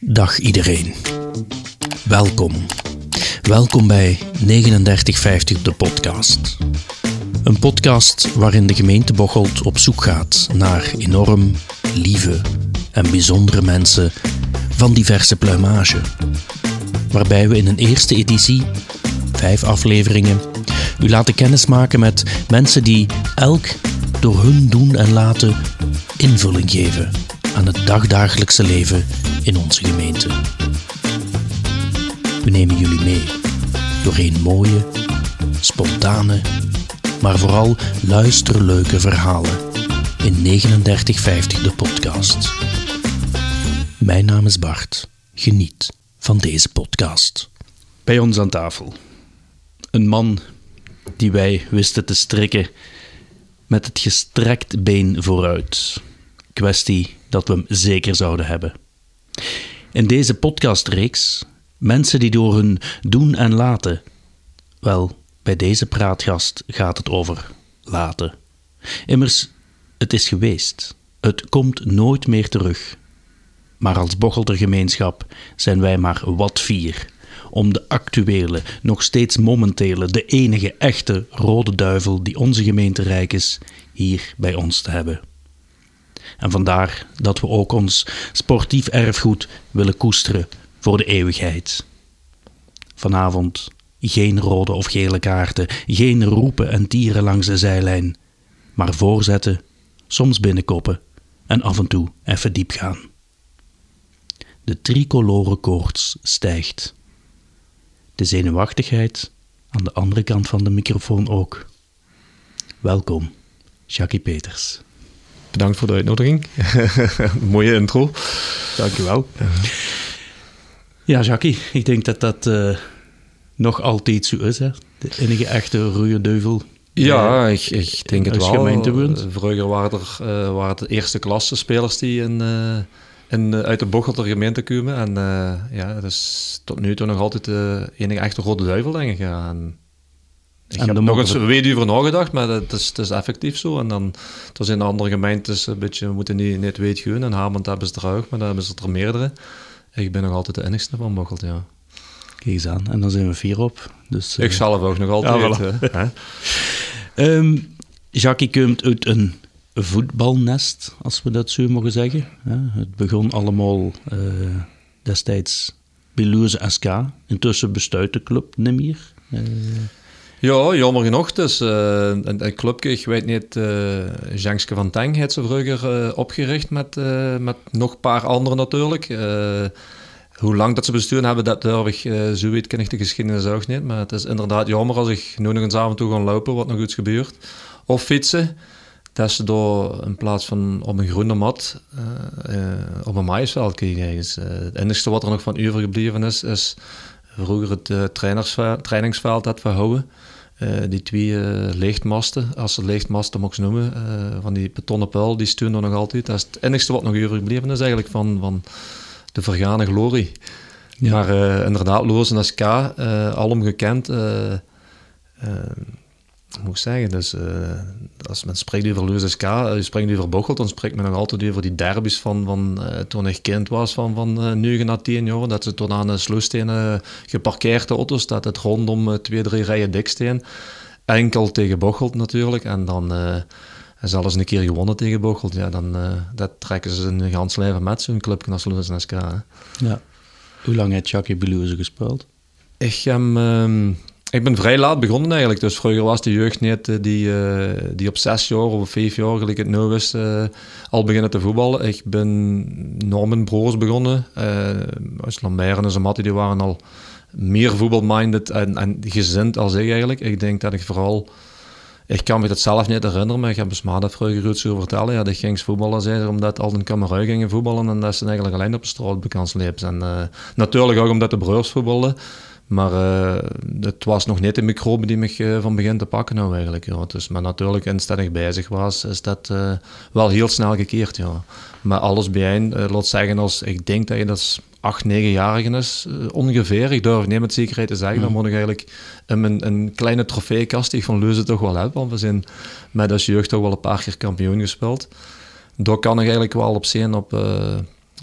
Dag iedereen. Welkom. Welkom bij 3950 de podcast. Een podcast waarin de gemeente Bocholt op zoek gaat naar enorm lieve en bijzondere mensen van diverse pluimage. Waarbij we in een eerste editie, vijf afleveringen, u laten kennismaken met mensen die elk door hun doen en laten invulling geven aan het dagdagelijkse leven in onze gemeente. We nemen jullie mee doorheen mooie, spontane, maar vooral luisterleuke verhalen in 3950 de podcast. Mijn naam is Bart. Geniet van deze podcast. Bij ons aan tafel. Een man die wij wisten te strikken met het gestrekt been vooruit. Kwestie dat we hem zeker zouden hebben. In deze podcastreeks mensen die door hun doen en laten. Wel, bij deze praatgast gaat het over laten. Immers, het is geweest. Het komt nooit meer terug. Maar als Bochelter gemeenschap zijn wij maar wat vier om de actuele, nog steeds momentele, de enige echte rode duivel die onze gemeente rijk is, hier bij ons te hebben. En vandaar dat we ook ons sportief erfgoed willen koesteren voor de eeuwigheid. Vanavond geen rode of gele kaarten, geen roepen en tieren langs de zijlijn, maar voorzetten, soms binnenkoppen en af en toe even diep gaan. De tricolore koorts stijgt. De zenuwachtigheid aan de andere kant van de microfoon ook. Welkom, Jackie Peters. Bedankt voor de uitnodiging. Mooie intro. Dankjewel. Ja, Jackie, ik denk dat dat uh, nog altijd zo is. Hè? De enige echte rode duivel. Ja, ik, ik denk het wel. Gemeente Vroeger waren er uh, waren het eerste klasse spelers die in, uh, in, uit de Bochotter gemeente komen. En ja, dat is tot nu toe nog altijd de enige echte rode duivel, denk ik. Ja. En, ik en heb nog eens een weet over nagedacht, maar het is, het is effectief zo. En dan, er zijn andere gemeentes een beetje, we moeten niet, niet weet gaan. En Hamond hebben ze er ook, maar dan hebben ze er meerdere. Ik ben nog altijd de enigste van Bocholt, ja. Kijk eens aan, en dan zijn we vier op. Dus, ik uh, zelf ook nog altijd. Ja, voilà. um, Jackie komt uit een voetbalnest, als we dat zo mogen zeggen. Het begon allemaal uh, destijds bij Loerse SK. Intussen bestuit de club niet meer. Uh, ja, jammer genoeg. Dus uh, een, clubje, ik weet niet, uh, Jankske van Teng heeft ze vroeger uh, opgericht met, met nog een paar anderen natuurlijk. hoe lang dat ze besturen hebben, dat durf ik, zo weet ken ik de geschiedenis ook niet. Maar het is inderdaad jammer als ik nu nog eens en toe ga lopen, wat nog iets gebeurt. Of fietsen, dat ze door in plaats van op een groene mat op een maïsveld krijgen. het enige wat er nog van overgebleven is, is vroeger het trainingsveld dat we houden. Uh, die twee uh, lichtmasten, als ze lichtmasten mogen noemen, uh, van die betonnen puil, die steunen nog altijd. Dat is het enige wat nog overgebleven is eigenlijk van, van de vergane glorie. Ja. Maar inderdaad, Loos en SK, alom gekend moet ik zeggen, dus uh, als men spreekt over Lewis SK, uh, je spreekt over Bocholt, dan spreekt men nog altijd over die derbies van, van uh, toen ik kind was, van, van uh, 9 naar 10 jaar, dat ze toen aan de sloestenen geparkeerde auto's, dat het rondom twee, drie rijen dik steen. Enkel tegen Bocholt natuurlijk, en dan en zelfs een keer gewonnen tegen Bocholt, ja, dan dat trekken ze een gans leven met zo'n club als Lewis SK. Hè. Ja. Hoe lang heeft Jackie Beluze gespeeld? Ik heb... Um, ik ben vrij laat begonnen eigenlijk. Dus vroeger was de jeugd niet uh, die, uh, die op zes jaar of vijf jaar, gelijk het nu is, uh, al beginnen te voetballen. Ik ben Norman Broers begonnen. als Lambert en zijn Mattie, die waren al meer voetbalminded en, en gezind als ik eigenlijk. Ik denk dat ik vooral... Ik kan me dat zelf niet herinneren, maar ik heb me dat vroeger goed zo vertellen. Ja, dat ging voetballen zijn, omdat al een kamerui gingen voetballen en dat ze eigenlijk alleen op de straat bekend. En natuurlijk ook omdat de broers voetbalden. Maar uh, het was nog niet de microbe die me uh, van begin te pakken nou eigenlijk. Ja. Dus, maar natuurlijk instellig bezig was, is dat uh, wel heel snel gekeerd. Ja. Maar alles bijeen, laat zeggen, als ik denk dat je dat 8, 9-jarigen is, ongeveer. Ik durf niet met zekerheid te zeggen, dan moet ik eigenlijk een, een kleine trofeekast die ik van Leuze toch wel heb. Want we zijn met als jeugd toch wel een paar keer kampioen gespeeld. daar kan ik eigenlijk wel op zien op...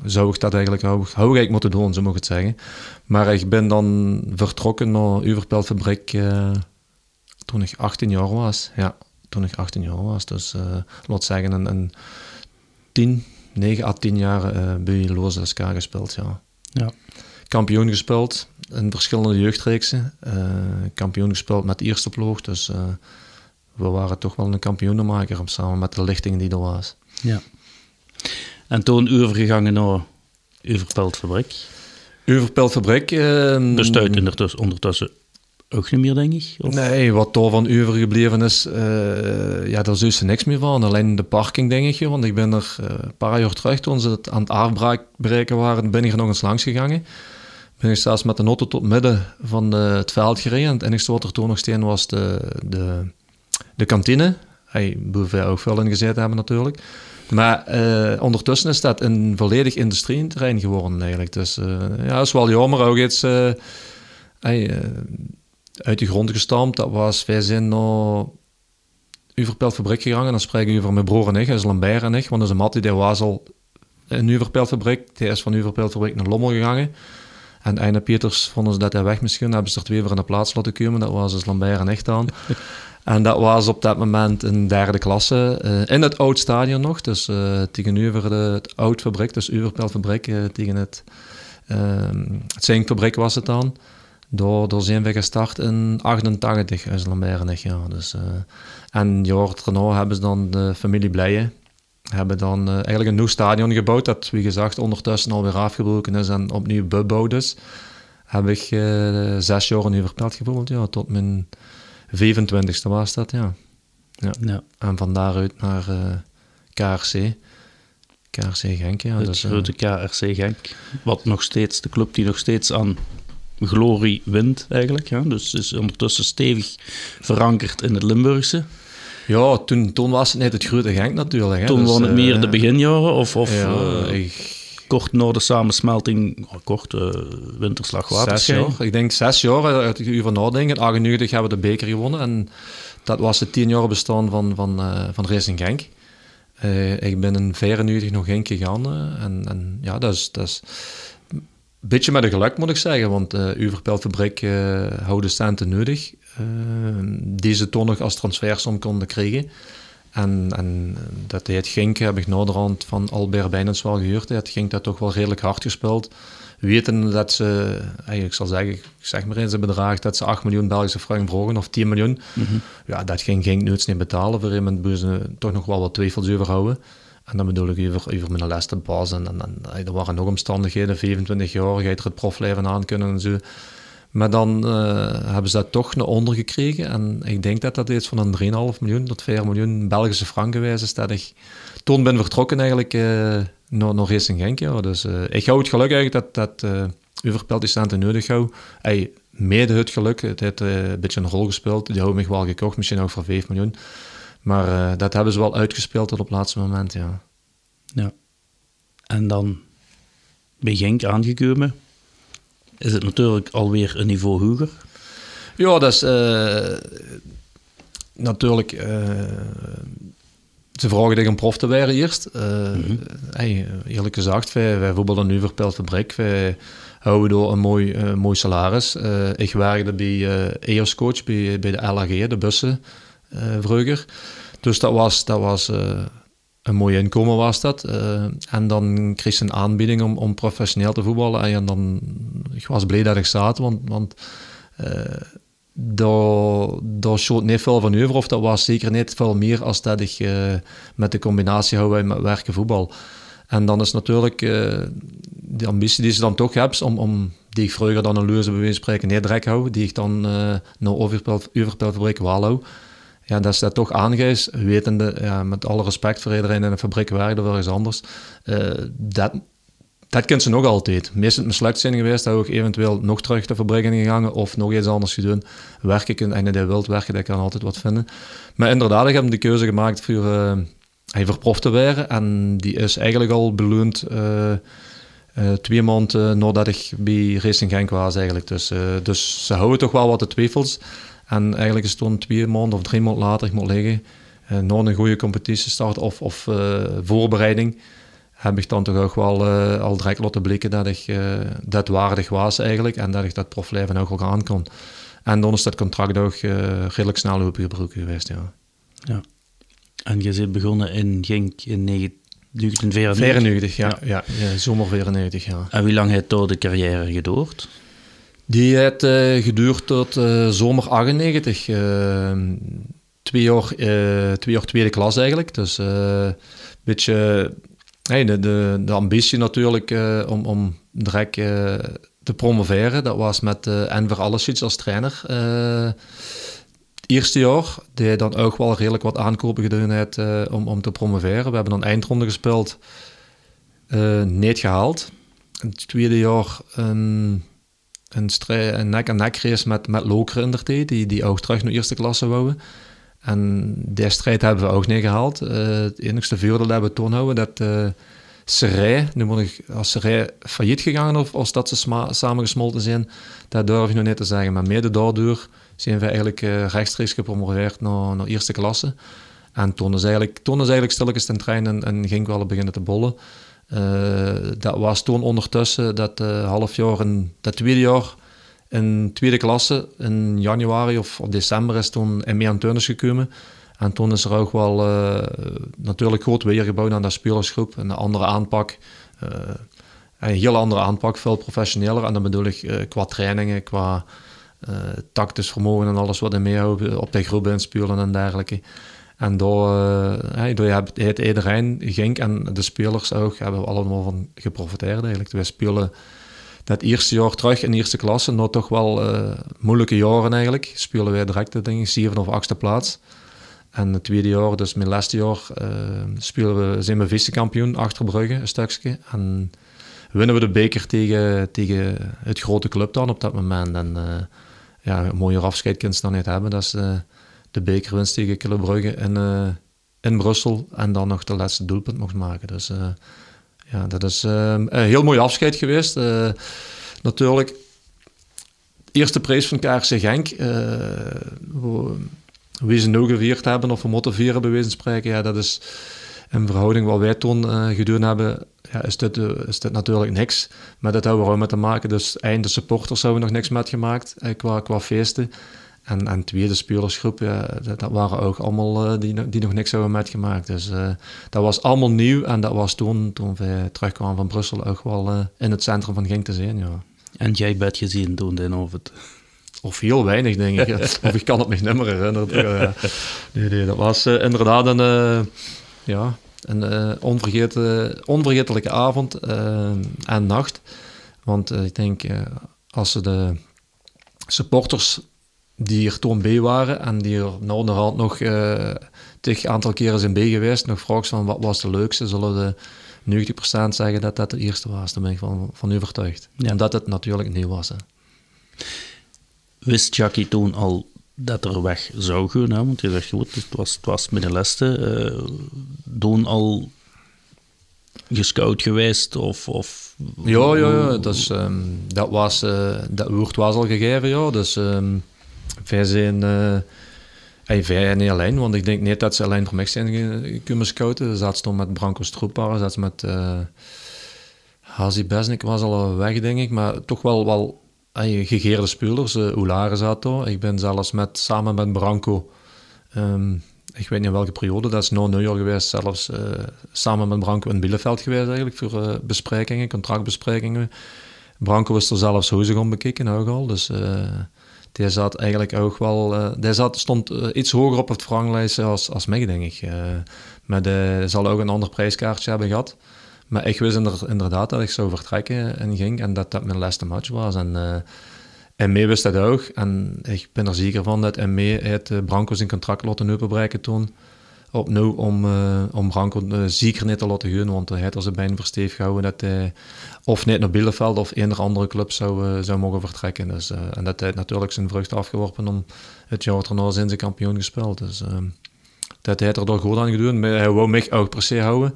zou ik dat eigenlijk, hou, hou ik moeten doen, zo moet ik het zeggen. Maar ik ben dan vertrokken naar Uverpelfabriek toen ik 18 jaar was. Ja, toen ik 18 jaar was. Dus laat zeggen, een, een 10, 9 à 10 jaar uh, bij Loze SK gespeeld, ja. ja. Kampioen gespeeld in verschillende jeugdreeksen. Uh, kampioen gespeeld met de eerste ploeg, dus uh, we waren toch wel een kampioenenmaker samen met de lichting die er was. Ja. En toen overgegangen naar Uverpeltfabriek? Uverpeltfabriek. Uh, Bestuit ondertussen, ondertussen ook niet meer, denk ik? Of? Nee, wat daar van overgebleven is, uh, ja, daar is er niks meer van. Alleen de parking, denk ik. Want ik ben er uh, een paar jaar terug, toen ze het aan het afbreken waren, ben ik er nog eens langs gegaan. Ben ik zelfs met de auto tot midden van de, het veld gereden. En het enige wat er toen nog steen was de, de, de kantine. Hij wij ook veel in gezeten hebben natuurlijk. Maar uh, ondertussen is dat een volledig industrieterrein geworden eigenlijk. Dus ja, dat is wel jammer ook iets... Hey, uit de grond gestampt. Dat was, wij zijn naar Uverpeltfabriek gegaan. Dan spreek ik over mijn broer en ik, dat is Lambert en ik. Want onze Mattie, die was al in Uverpeltfabriek. Die is van Uverpeltfabriek naar Lommel gegaan. En Einde Pieters vonden ze dat hij weg misschien. hebben ze er twee voor in de plaats laten komen. Dat was dus Lambert en ik dan. En dat was op dat moment een derde klasse. Uh, in het oud stadion nog. Dus uh, tegenover de, het oud fabriek. Dus Uverpeltfabriek uh, tegen het, het zinkfabriek was het dan. Door, door zijn we gestart in 88 als Lambert ja. Dus, en jaar daarna hebben ze dan de familie Blijen hebben dan eigenlijk een nieuw stadion gebouwd dat, wie gezegd, ondertussen alweer afgebroken is en opnieuw bebouwd is. Heb ik zes jaar in Uverpelt gevoeld, ja, tot mijn 25ste was dat, ja. ja. ja. En van daaruit naar KRC. KRC Genk, ja. Het dus, grote KRC Genk, wat nog steeds, de club die nog steeds aan glorie wint eigenlijk. Ja? Dus is ondertussen stevig verankerd in het Limburgse. Ja, toen, toen was het net het grote Genk natuurlijk. Hè? Toen dus, waren het meer de beginjaren of, of ja, uh, ik, kort na de samensmelting, kort uh, winterslag Zes jaar. Ik denk zes jaar, uit ik uur nadenken. In 98 hebben we de beker gewonnen en dat was het tien jaar bestaan van, van, uh, van Racing Genk. ik ben in 94 nog Genk gegaan en, en ja, dat is... Dat is beetje met een geluk moet ik zeggen, want uh, uw verpelfabriek uh, houden centen nodig uh, die ze toen nog als transfersom konden krijgen. En, en dat het Gink heb ik naderhand van Albert Bijnens wel gehoord. Het ging dat toch wel redelijk hard gespeeld. Weten dat ze, ik zal zeggen, ik zeg maar eens een bedrag dat ze 8 miljoen Belgische frank vroegen of 10 miljoen. Mm -hmm. Ja, dat ging Gink nooit niet betalen. Voor iemand ze toch nog wel wat twijfels over houden. En dan bedoel ik over, over mijn laatste baas. En, en, en, er waren nog omstandigheden, 25 jaar, je er het profleven aan kunnen en zo. Maar dan uh, hebben ze dat toch naar onder gekregen. En ik denk dat dat iets van een 3,5 miljoen tot 4 miljoen Belgische frank geweest is. Dat ik toen ben vertrokken eigenlijk uh, naar, naar Racing Genk. Dus uh, ik hou het geluk eigenlijk dat, dat uh, aan te nodig hou. Hey, mede het geluk, het heeft een beetje een rol gespeeld. Die hebben me wel gekocht, misschien ook voor 5 miljoen. Maar dat hebben ze wel uitgespeeld tot op het laatste moment, ja. Ja. En dan bij Genk aangekomen, is het natuurlijk alweer een niveau hoger. Ja, dat is uh, natuurlijk... Uh, ze vragen dich om prof te worden eerst. Uh, mm -hmm. hey, eerlijk gezegd, wij, wij voetballen nu verpeld fabriek. Wij houden door een mooi, mooi salaris. Ik werkte bij uh, EOS Coach, bij, bij de LAG, de bussen vroeger. Dus dat was, dat was een mooi inkomen was dat. Uh, en dan kreeg ze een aanbieding om, om professioneel te voetballen. En dan, ik was blij dat ik zat, want, want uh, daar, daar niet veel van over. Of dat was zeker niet veel meer als dat ik met de combinatie hou met werken voetbal. En dan is natuurlijk de ambitie die ze dan toch hebt, om, om die ik vroeger dan een leuze bij wijze van spreken hou, die ik dan naar overpelfabriek wel hou ja, dat is dat toch aangeeft, wetende, ja, met alle respect voor iedereen in een fabriek werkt of ergens anders, uh, dat, dat kent ze nog altijd. Meestal mislukt zijn geweest, dat we eventueel nog terug de fabriek in gegaan of nog iets anders gedaan. Werk ik en dat wilt werken, dat kan altijd wat vinden. Maar inderdaad, ik heb de keuze gemaakt voor, uh, voor prof te worden en die is eigenlijk al beloond uh, twee maanden nadat ik bij Racing Genk was eigenlijk. Dus, dus ze houden toch wel wat de twijfels. En eigenlijk is het toen twee maanden of drie maanden later, ik moet liggen, uh, na een goede competitiestart of, of voorbereiding, heb ik dan toch ook wel al direct laten blikken dat ik dat waardig was eigenlijk en dat ik dat profleven ook wel aan kon. En dan is dat contract ook redelijk snel opgebroken geweest, ja. ja. En je bent begonnen in Genk in 1994? ja, ja. ja, zomer 94, ja. En wie lang heeft door de carrière gedoord? Die heeft uh, geduurd tot uh, zomer 98. Uh, twee, jaar, twee jaar tweede klas eigenlijk. Dus een beetje de, de, de ambitie natuurlijk om, om direct te promoveren. Dat was met Enver Allesic als trainer eerste jaar, die dan ook wel redelijk wat aankopen gedaan heeft om, om te promoveren. We hebben dan eindronde gespeeld, niet gehaald. Het tweede jaar een, een, nek-en-nek race met, met Lokeren in die, die ook terug naar eerste klasse wouden. En die strijd hebben we ook niet gehaald. Uh, het enigste voordeel dat we toen houden, dat uh, nu moet ik als Serij failliet gegaan of als dat ze samengesmolten zijn, dat durf ik nog niet te zeggen. Maar mede daardoor zijn we eigenlijk uh, rechtstreeks gepromoveerd naar, naar eerste klasse. En toen is eigenlijk, toen is eigenlijk stilletjes ten trein en, en ging wel beginnen te bollen. Uh, dat was toen ondertussen dat uh, half jaar, in, dat tweede jaar in tweede klasse, in januari of, december is toen ME aan Teunis gekomen. En toen is er ook wel uh, natuurlijk groot weer gebouwd aan dat spelersgroep. Een andere aanpak. een heel andere aanpak, veel professioneler. En dan bedoel ik qua trainingen, qua uh, tactisch vermogen en alles wat er mee op de groep inspelen en dergelijke. En door, uh, het iedereen, Gink en de spelers ook, hebben we allemaal van geprofiteerd eigenlijk. We spelen dat eerste jaar terug in eerste klasse, nog toch wel uh, moeilijke jaren eigenlijk. Spelen wij direct de dingen, zeven of achtste plaats. En het tweede jaar, dus mijn laatste jaar, uh, spelen we, zijn we vice-kampioen achter Brugge, een stukje. En winnen we de beker tegen, tegen het grote club dan op dat moment. En ja, een mooier afscheid kunnen ze dan niet hebben. Dat is de bekerwinst tegen Club Brugge in, uh, in Brussel. En dan nog de laatste doelpunt mocht maken. Dus uh, ja, dat is een heel mooi afscheid geweest. natuurlijk, eerste prijs van KRC Genk. wie ze nou gevierd hebben of we moeten vieren, bij wijze van spreken. Ja, dat is in verhouding wat wij toen gedaan hebben ja, is, dit, eh, is dit natuurlijk niks. Maar dat hebben we ook met te maken. Dus einde supporters hebben we nog niks met gemaakt eh, qua, qua feesten. En, en tweede spelersgroep, ja, dat, waren ook allemaal uh, die, die nog niks hebben metgemaakt. Dus uh, dat was allemaal nieuw en dat was toen, toen we terugkwamen van Brussel, ook wel uh, in het centrum van Genk te zijn. Ja. En jij bent gezien toen dan of het? Of heel weinig, denk ik. of ik kan het me niet meer herinneren. nee, nee, dat was inderdaad een, ja, een onvergetelijke avond en nacht. Want ik denk, als ze de supporters die er toen bij waren en die er onderhand nog uh, tig aantal keren zijn bij geweest, nog vragen van wat was de leukste, zullen de 90% zeggen dat dat de eerste was. Daar ben ik van, van overtuigd. Ja. Omdat het natuurlijk nieuw was. Hè. Wist Jackie toen al dat er weg zou gaan. Hè? Want je zegt, goed, het was, het was middenleste. Uh, doen al gescout geweest? Of, of, ja, ja, ja. Dus, um, dat, was, uh, dat woord was al gegeven, ja. Dus um, wij zijn... Uh, Hey, wij niet alleen, want ik denk niet dat ze alleen voor mij zijn kunnen scouten. Ze zaten toen met Branko Stroepar, zaten met uh, Hazi Besnik was al weg, denk ik. Maar toch wel, wel gegeerde spelers. Uh, Oulare zat er. Ik ben zelfs met, samen met Branco, um, ik weet niet in welke periode, dat is na New York geweest, zelfs samen met Branco in Bielefeld geweest eigenlijk, voor besprekingen, contractbesprekingen. Branco is er zelfs huizen gaan bekijken ook al, dus die zat eigenlijk ook wel, die zat, stond iets hoger op het verranglijst als, als mij, denk ik. maar de zal ook een ander prijskaartje hebben gehad. Maar ik wist inderdaad dat ik zou vertrekken en ging en dat dat mijn laatste match was. En, uh, en mee wist dat ook. En ik ben er zeker van dat en mee het uh, Branco zijn contract laten openbreken toen. Opnieuw om, uh, om Branco uh, zeker niet te laten gaan, want hij had er zijn bijna versteef gehouden dat hij of niet naar Bielefeld of een andere club zou, zou mogen vertrekken. Dus, en dat hij natuurlijk zijn vrucht afgeworpen om het jaar erna zijn zijn kampioen gespeeld. Dus dat hij er door goed aan gedaan. Hij wou mij ook per se houden.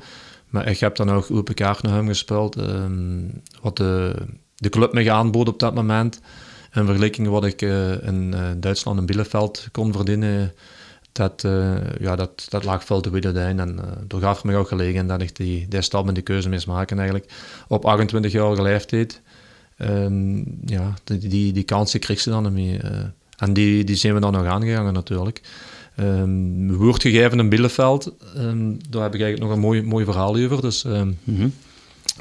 Maar ik heb dan ook open kaart naar hem gespeeld. Ehm, wat de, de club me aanbood op dat moment. In vergelijking wat ik in Duitsland in Bielefeld kon verdienen. Dat, uh, ja, dat, dat lag veel te bieden En uh, er gaf me ook gelegen dat ik die, die stap en die keuze moest maken eigenlijk. Op 28-jarige leeftijd. Um, ja, die, die, die kansen kreeg ze dan mee. Uh, en die, die zijn we dan nog aangegangen natuurlijk. Um, woord gegeven in Bielefeld, um, daar heb ik eigenlijk nog een mooi, mooi verhaal over. Dus mm -hmm.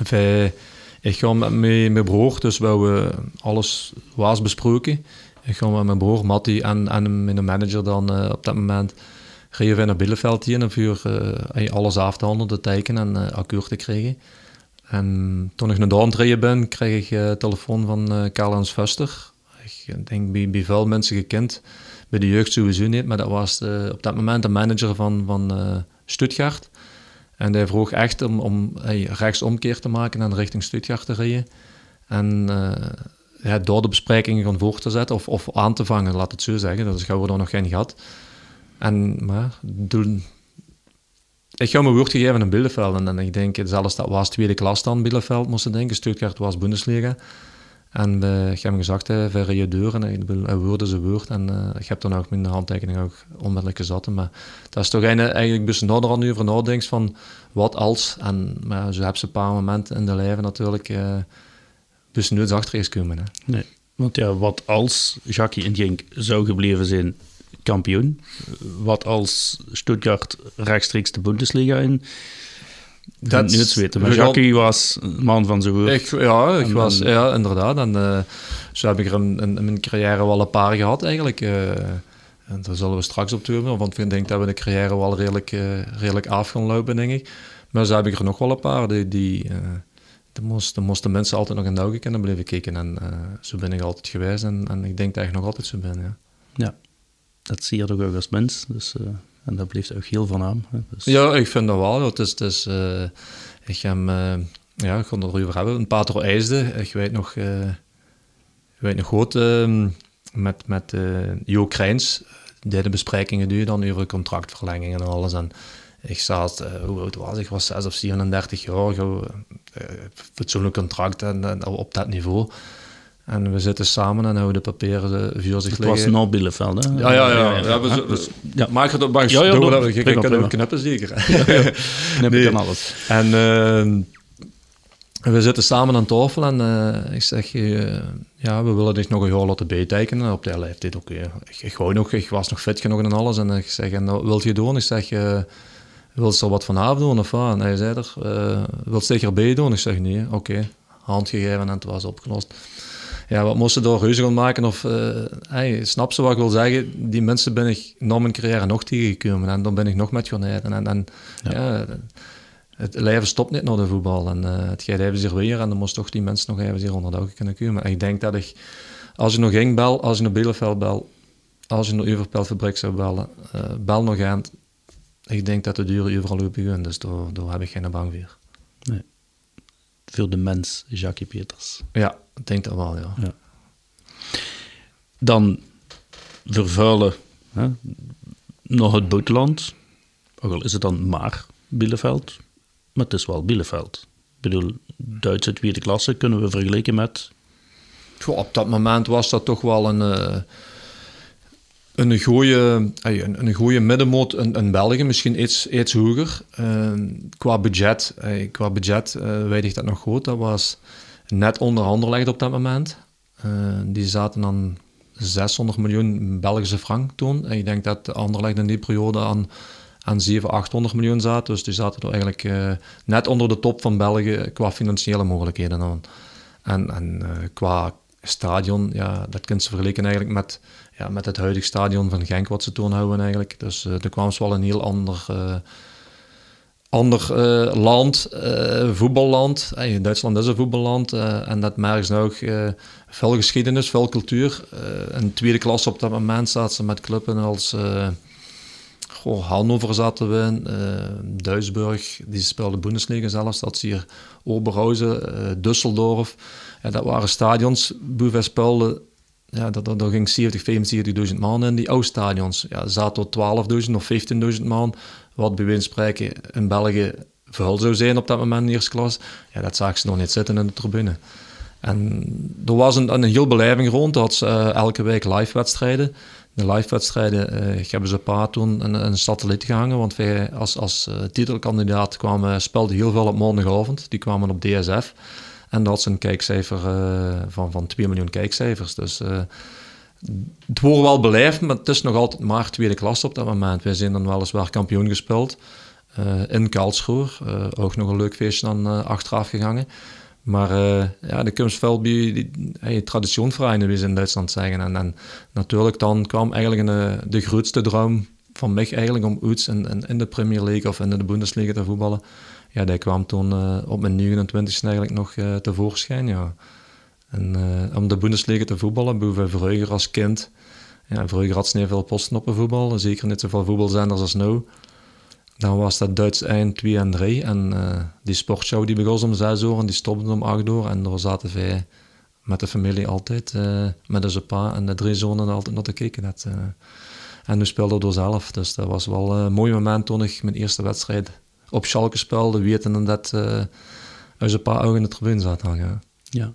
wij, ik ga met mijn broer, dus we hebben alles was besproken. Ik ga met mijn broer Matti en, en mijn manager dan uh, op dat moment reden we naar Bielefeld hier en vuur uh, alles af te handelen, te tekenen en uh, akkoord te krijgen. En toen ik naar de rijden ben, kreeg ik uh, telefoon van uh, Karl-Hans Vuster. Ik denk bij, bij veel mensen gekend, bij de jeugd sowieso niet, maar dat was op dat moment de manager van, van Stuttgart. En hij vroeg echt om, om hey, rechtsomkeer te maken en richting Stuttgart te rijden. En door de besprekingen gewoon voor te zetten of, of aan te vangen, laat het zo zeggen. Dat gaan we er nog geen gehad. En maar, doen, ik ga mijn woord gegeven in Bielefeld. En, ik denk, zelfs dat was tweede klas dan, Bielefeld, moesten denken. Stuttgart was Bundesliga. En uh, ik heb hem gezegd, uh, verre je deur. En een woord is een woord. En uh, ik heb dan ook mijn handtekening ook onmiddellijk gezet. Maar dat is toch eigenlijk best nader aan nadenkt van wat als. En maar zo heb ze een paar momenten in de leven natuurlijk uh, best nooit achter is komen. Hè. Nee, want ja, wat als Jackie en Genk zou gebleven zijn kampioen. Wat als Stuttgart rechtstreeks de Bundesliga in? Dat niet weten. Maar Jackie was een man van zijn woord. Ik, ja, ik was, ja, inderdaad. En uh, zo heb ik er in, in, mijn carrière wel een paar gehad eigenlijk. Uh, en daar zullen we straks op terugkomen, want ik denk dat we de carrière wel redelijk, uh, redelijk af gaan lopen, denk ik. Maar zo heb ik er nog wel een paar die... die de moesten, moesten mensen altijd nog in de ogen kunnen blijven kijken. En zo ben ik altijd geweest en, en ik denk dat ik nog altijd zo ben, ja. Ja, dat zie je toch ook als mens. Dus, uh, en dat blijft ook heel van aan. Dus. Ja, ik vind dat wel. Het is, het is, uh, ik heb, uh, ja, ik kon het erover hebben. Een Patro IJsde, ik weet nog, ik weet nog goed, ehm, met, met Jo Krijns, deden besprekingen duur dan over contractverlengingen en alles. En ik zat, hoe oud was ik? Ik was 6 of 37 jaar, fatsoenlijk contract en, en op dat niveau. En we zitten samen en houden de papieren vuur zich liggen. Het was Bielefeld, hè? Ja, ja, ja. ja, we, dus, ja. Maak het op bank. Ja, ja, doen we dat. Ik kan ook knippen, zeker. Knippen nee. alles. En uh, we zitten samen aan tafel en uh, ik zeg, uh, ja, we willen dich nog een jaar laten bijtekenen. Op de leeftijd ook. Ik, ik, wou nog, ik was nog fit genoeg en alles. En ik zeg, en, nou, wilt je doen? Ik zeg, uh, wil je er wat vanavond doen of wat? En hij zei er, uh, wil zeker bij doen? Ik zeg, nee, oké. Okay. Hand gegeven en het was opgelost ja, wat moesten door reuze gaan maken? Of, uh, hey, snap ze wat ik wil zeggen? Die mensen ben ik na mijn carrière nog tegengekomen en dan ben ik nog met gaan rijden. En, en ja. ja. het leven stopt niet naar de voetbal en uh, het gaat even zich weer en dan moest toch die mensen nog even onder de ogen kunnen komen. En ik denk dat ik, als je nog ging bel, als je naar Bielefeld bel, als je naar Uverpelfabriek zou bellen, uh, bel nog aan. Ik denk dat de deuren overal open dus daar, daar heb ik geen bang voor. Nee. Veel de mens, Jackie Peters. Ja, ik denk dat wel, ja. ja. Dan vervuilen hè, nog het buitenland. Ook al is het dan maar Bielefeld, maar het is wel Bielefeld. Ik bedoel, Duitse tweede klasse kunnen we vergelijken met... op dat moment was dat toch wel een... Uh, een goede, een, een goede middenmoot in, in België, misschien iets, iets hoger. Uh, qua budget, qua budget uh, dat nog goed. Dat was net onder op dat moment. Uh, die zaten dan 600 miljoen Belgische frank toen. En ik denk dat Anderlecht in die periode aan, aan 700, 800 miljoen zat. Dus die zaten er eigenlijk uh, net onder de top van België qua financiële mogelijkheden aan. En, en uh, qua stadion, ja, dat kunt ze vergelijken eigenlijk met, ja, met het huidige stadion van Genk wat ze toen houden eigenlijk. Dus uh, er kwam ze wel een heel ander ander uh, land, voetballand. Duitsland is een voetballand en dat merken ze ook veel geschiedenis, veel cultuur. in tweede klas op dat moment zaten ze met clubs als goh, Hannover zaten we in, Duisburg, die speelde Bundesliga zelfs, dat ze hier Oberhausen, Düsseldorf. Ja, dat waren stadions, Boeven speelde ja, dat, dat, ging 70, 75.000 man in die oude stadions. Ja, zaten 12.000 of 15.000 man wat bij wijze spreken in België vuil zou zijn op dat moment in eerste klas, ja, dat zag ze nog niet zitten in de tribune. En er was een, een heel beleving rond, dat ze uh, elke week live wedstrijden. de live-wedstrijden hebben ze paar toen een, een satelliet gehangen. Want wij als, als titelkandidaat kwamen, speelden heel veel op maandagavond. Die kwamen op DSF. En dat is een kijkcijfer van, van 2 miljoen kijkcijfers. Dus het wordt wel beleefd, maar het is nog altijd maar tweede klas op dat moment. Wij zijn dan weliswaar kampioen gespeeld uh, in Karlsruhe. Uh, ook nog een leuk feestje dan achteraf gegaan. Maar ja, de Kunstveldby, die, die traditionvereinen, wie ze in Duitsland zeggen. En, natuurlijk dan kwam eigenlijk een, de grootste droom van mij eigenlijk om in, in, in, de Premier League of in de Bundesliga te voetballen. Ja, die kwam toen op mijn 29 eigenlijk nog tevoorschijn, ja. En om de Bundesliga te voetballen, boven vroeger als kind... Ja, vroeger had ze niet veel posten op voetbal. Zeker niet zoveel voetbalzenders als nu. Dan was dat Duits eind 2 en 3. En die sportshow die begon om 6 uur en die stopte om 8 uur. En daar zaten wij met de familie altijd, met de pa en de drie zonen altijd naar te kijken. Dat, en nu speelde door zelf. Dus dat was wel een mooi moment toen ik mijn eerste wedstrijd op Schalke speelde, weten dat uh, zijn pa ook in de tribune zat hangen. Ja.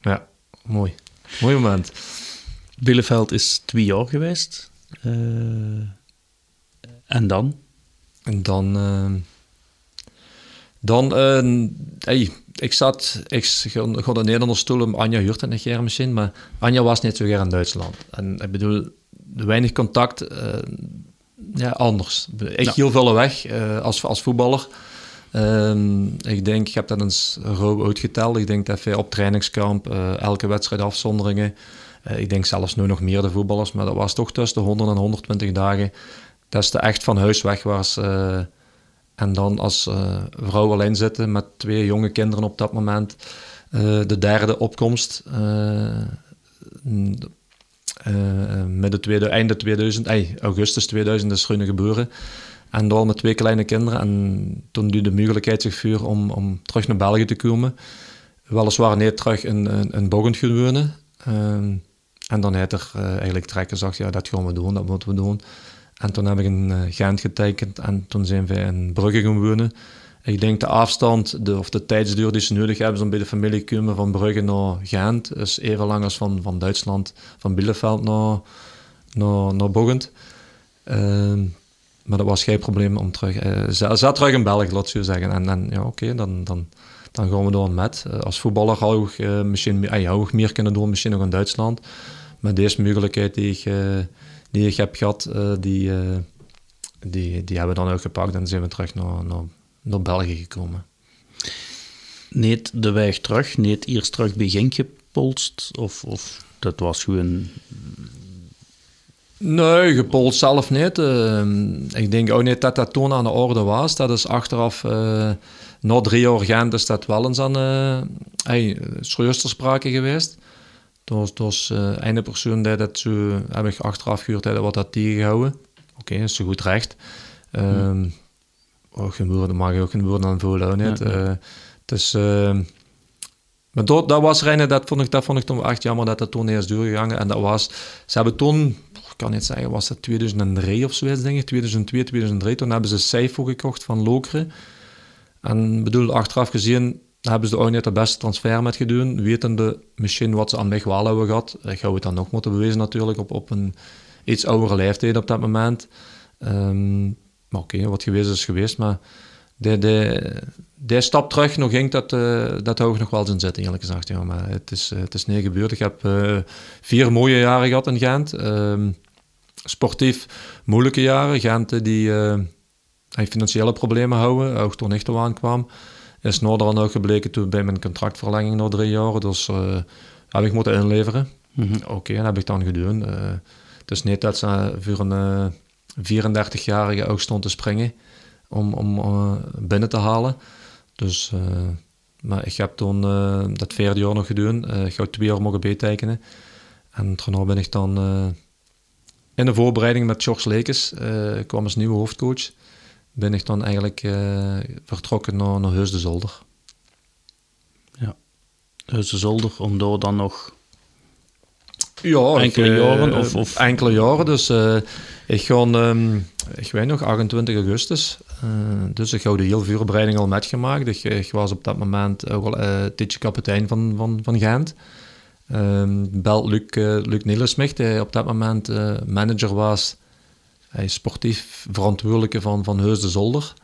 Ja, mooi. Mooi moment. Bielefeld is twee jaar geweest. en dan? En dan... Uh, dan, uh, hey, ik zat, ik ga de Nederlandse stoel Anja huurt een keer misschien, maar Anja was niet zo graag in Duitsland. En ik bedoel, weinig contact, uh, ja, anders. Echt heel veel weg uh, als, als voetballer. Ehm, ik denk, ik heb dat eens rauw uitgeteld. Ik denk dat wij op trainingskamp elke wedstrijd afzonderingen. ik denk zelfs nu nog meer de voetballers, maar dat was toch tussen de 100 en 120 dagen dat is de echt van huis weg was. En dan als vrouw alleen zitten met twee jonge kinderen op dat moment. De derde opkomst. Midden tweede, einde 2000, ey, augustus 2000 is Groene geboren. En dan met twee kleine kinderen. En toen nu de mogelijkheid zich vuur om, om terug naar België te komen. Weliswaar niet terug in, in, in Boggend wonen. en dan heeft er eigenlijk trekken zag, ja, dat gaan we doen, dat moeten we doen. En toen heb ik in uh, Gent getekend en toen zijn wij in Brugge gaan wonen. Ik denk de afstand of de tijdsduur die ze nodig hebben om bij de familie te komen van Brugge naar Gent is even lang als van, van Duitsland, van Bielefeld naar, naar, naar Boggend. Uh, maar dat was geen probleem om terug... Uh, zat terug in België, laat je zeggen. En, ja, oké, dan, dan, dan gaan we door met. Uh, als voetballer had ik uh, misschien uh, meer kunnen doen, misschien nog in Duitsland. Maar deze mogelijkheid die ik die heb gehad, die, die, die hebben we dan ook gepakt en zijn we terug naar, naar, naar België gekomen. Niet de weg terug, niet eerst terug bij Genk gepolst? Of, of dat was gewoon... Nee, gepolst zelf niet. Uh, ik denk ook niet dat dat toen aan de orde was. Dat is achteraf, uh, na drie jaar Gent, is dat wel eens aan uh, hey, sprake geweest. Dus, dus uh, ene persoon die dat zo, heb ik achteraf gehoord, dat wat dat tegengehouden. Oké, okay, is zo goed recht. Um, oh, geen woorden, mag je ook geen woorden aan ja. Uh, dus, uh, maar dat, dat was reine, dat vond ik, dat vond ik toen echt jammer dat dat toen eerst doorgegaan. En dat was, ze hebben toen, ik kan niet zeggen, was dat 2003 of zoiets, denk ik, 2002, 2003, toen hebben ze Seifo gekocht van Lokeren. En bedoel, achteraf gezien, hebben ze ook niet de beste transfer met gedaan, wetende misschien wat ze aan mij wel hebben gehad. Ik ga het dan nog moeten bewijzen natuurlijk op, op een iets oudere leeftijd op dat moment. Um, maar oké, okay, wat geweest is geweest, maar die, die, die stap terug nog ging, dat, uh, dat hou ik nog wel eens in zitten, eerlijk gezegd. Ja, maar het is, het is niet gebeurd. Ik heb uh, vier mooie jaren gehad in Gent. Um, sportief moeilijke jaren. Gent die uh, financiële problemen houden, ook toen ik er aankwam is dan ook gebleken toen bij mijn contractverlenging na drie jaar. Dus heb ik moeten inleveren. Mm -hmm. Oké, okay, dat heb ik dan gedaan. Het is niet dat ze voor een 34-jarige eh, ook stond te springen om, om binnen te halen. Dus, maar ik heb toen dat vierde jaar nog gedaan. ik heb twee jaar mogen bijtekenen. En daarna ben ik dan in de voorbereiding met George Lekes, kwam als nieuwe hoofdcoach ben ik dan eigenlijk vertrokken naar, naar Heus de Zolder. Ja, Heus de Zolder, om daar dan nog ja, enkele jaren? Of, of, Enkele jaren, dus uh, ik ga, um, ik weet nog, 28 augustus, uh, dus ik had de hele voorbereiding al metgemaakt. Ik, ik was op dat moment ook al uh, tijdje kapitein van, van, van Gent. Um, belt Luc, uh, Luc Nielensmicht, die op dat moment manager was. Hij is sportief verantwoordelijke van, van Heus de Zolder.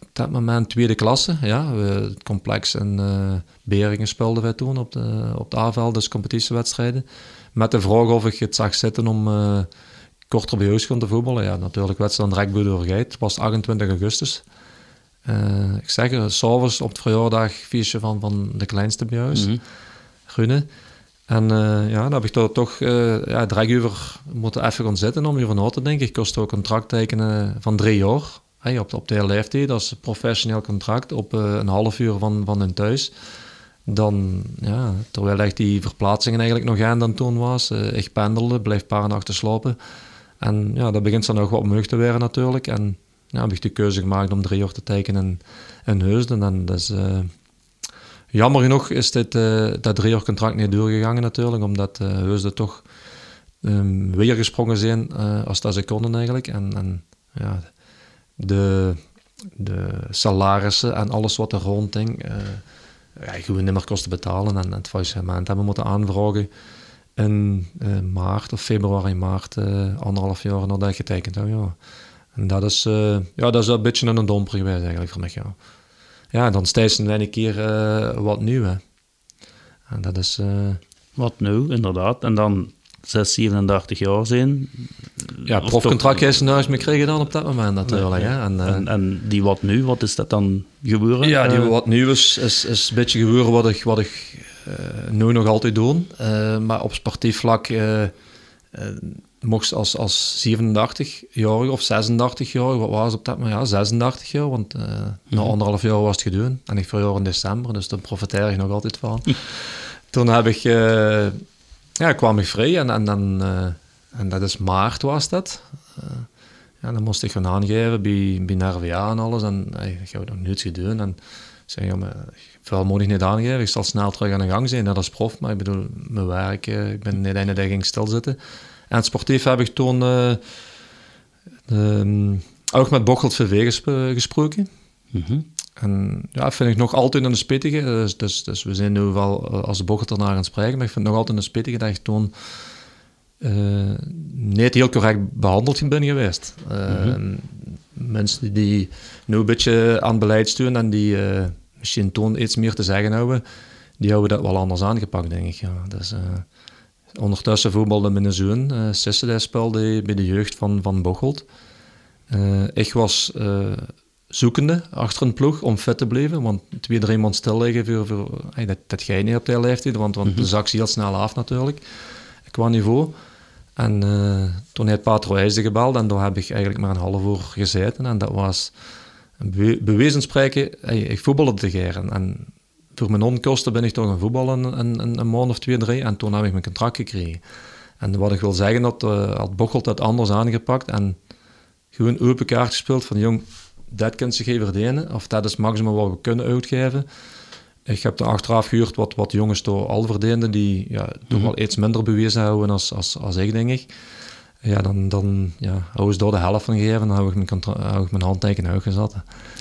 Op dat moment tweede klasse, ja. We, het complex en Beringen speelden wij toen op de, op de A-veld, dus competitiewedstrijden. Met de vraag of ik het zag zitten om korter bij huis te voetballen. Ja, natuurlijk wedstrijd dan direct bij Het was 28 augustus. Uh, ik zeg er, s'avonds op het verjaardag feestje van, van de kleinste bij huis, mm -hmm. En uh, ja, dan heb ik toch uh, ja, moeten even gaan zitten om hierover na te denken. Ik kost ook een contract tekenen van drie jaar. Hey, op, op de hele leeftijd, dat is een professioneel contract op een half uur van, van hun thuis. Dan, ja, terwijl echt die verplaatsingen eigenlijk nog aan dan toen was. ik pendelde, bleef paar nachten slapen. En ja, dat begint dan nog wat omhoog te werden natuurlijk. En ja, heb ik de keuze gemaakt om drie jaar te tekenen in, in Heusden. En dat is, uh, jammer genoeg is dit, uh, dat drie jaar contract niet doorgegaan natuurlijk, omdat uh, Heusden toch um, weer gesprongen zijn als dat ze konden eigenlijk. En, en ja, de, de salarissen en alles wat er rondhing, uh, ja, gewoon niet meer kosten betalen. En het faillissement hebben moeten aanvragen in maart of februari, maart, anderhalf jaar nadat ik getekend heb. Ja. En dat is, uh, ja, dat is een beetje een domper geweest eigenlijk voor mij. Ja, ja dan steeds een keer uh, wat nieuw. Hè. En dat is... Wat nieuw, inderdaad. En dan 6, 37 jaar zijn. Ja, profcontract is een huis mee kregen dan op dat moment natuurlijk. Ja, En, en, en, die wat nu, wat is dat dan gebeuren? Ja, die wat nu is, is, is een beetje gebeuren wat ik, wat ik nu nog altijd doe. maar op sportief vlak mocht als, als 87-jarige of 86-jarige, wat was op dat moment? Ja, 36 jaar, want na anderhalf jaar was het gedaan. En ik verjaar in december, dus daar profiteer ik nog altijd van. Toen heb ik, uh, ja, kwam ik vrij en, en, dan, uh, en dat is maart was dat. ja, dan moest ik gaan aangeven bij, bij NRVA en alles. En hey, ik heb nog niets gedaan. En ik zei, ja, maar moet ik niet aangeven. Ik zal snel terug aan de gang zijn, net als prof. Maar ik bedoel, mijn werk, ik ben niet de dag ging stilzitten. En sportief heb ik toen uh, ook met Bochelt VV gesproken. Mm En ja, vind ik nog altijd een spittige. Dus, dus, dus, we zijn nu wel eh, als Bochelt ernaar aan het spreken, maar ik vind het nog altijd een spittige dat ik toen uh, niet heel correct behandeld ben geweest. Uh, Mensen die nu een beetje aan beleid sturen en die misschien toen iets meer te zeggen hebben, die hebben dat wel anders aangepakt, denk ik. Ja. Dus, Ondertussen voetbalde mijn zoon, uh, Sisse, die speelde bij de jeugd van, van Bocholt. Ik was zoekende achter een ploeg om fit te blijven, want twee, drie maanden stil liggen, voor, voor, hey, dat, dat ga je niet op de leeftijd, want, want mm -hmm. de zak heel snel af natuurlijk, qua niveau. En uh, toen heeft Patro IJsde gebeld en daar heb ik eigenlijk maar een half uur gezeten. En dat was be bewezen spreken, hey, ik voetbalde te geren. En voor mijn onkosten ben ik toch gaan voetballen een, een, een, maand of twee, drie. En toen heb ik mijn contract gekregen. En wat ik wil zeggen, dat uh, had Bochelt dat anders aangepakt. En gewoon open kaart gespeeld van, jong, dat kunt zich even verdienen. Of dat is maximum wat we kunnen uitgeven. Ik heb er achteraf gehuurd wat, wat jongens toch al verdienden, die ja, toch mhm. wel iets minder bewezen houden als, als, als ik, denk ik ja, dan, dan ja, hou door de helft van gegeven, dan heb ik mijn, hou ik mijn.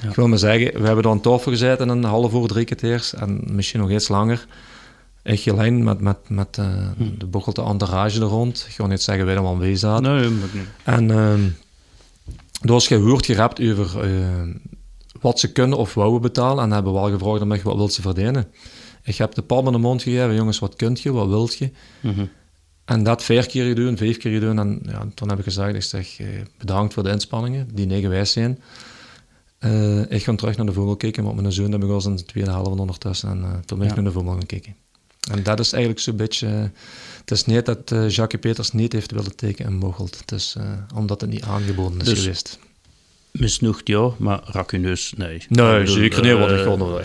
Ja. Ik wil maar zeggen, we hebben er een tafel gezeten een half uur, drie kwartiers en misschien nog iets langer. Ik alleen met, met, met uh, de bochelte entourage er rond. Ik ga niet zeggen wij er wel aanwezig zaten. Nee, dat niet. En uh, er was gehoord gerapt over uh, wat ze kunnen of wouden betalen en hebben wel gevraagd aan mij, wat wil ze verdienen. Ik heb de palm in de mond gegeven, jongens, wat kunt je, wat wilt je? Mm en dat vier keer doen, vijf keer doen. En ja, toen heb ik gezegd, ik zeg, eh, bedankt voor de inspanningen, die negen wijs zijn. Uh, ik ga terug naar de voetbal kijken, maar mijn zoon heb ik al in de tweede helft ondertussen. En uh, toen ben ik naar de voetbal gaan kijken. En dat is eigenlijk zo'n beetje... het is niet dat uh, Jacques Peters niet heeft willen tekenen in Mochelt. Het is omdat het niet aangeboden is dus, geweest. Misnoegd ja, maar racuneus nee. Nee, zeker niet, want ik gewoon...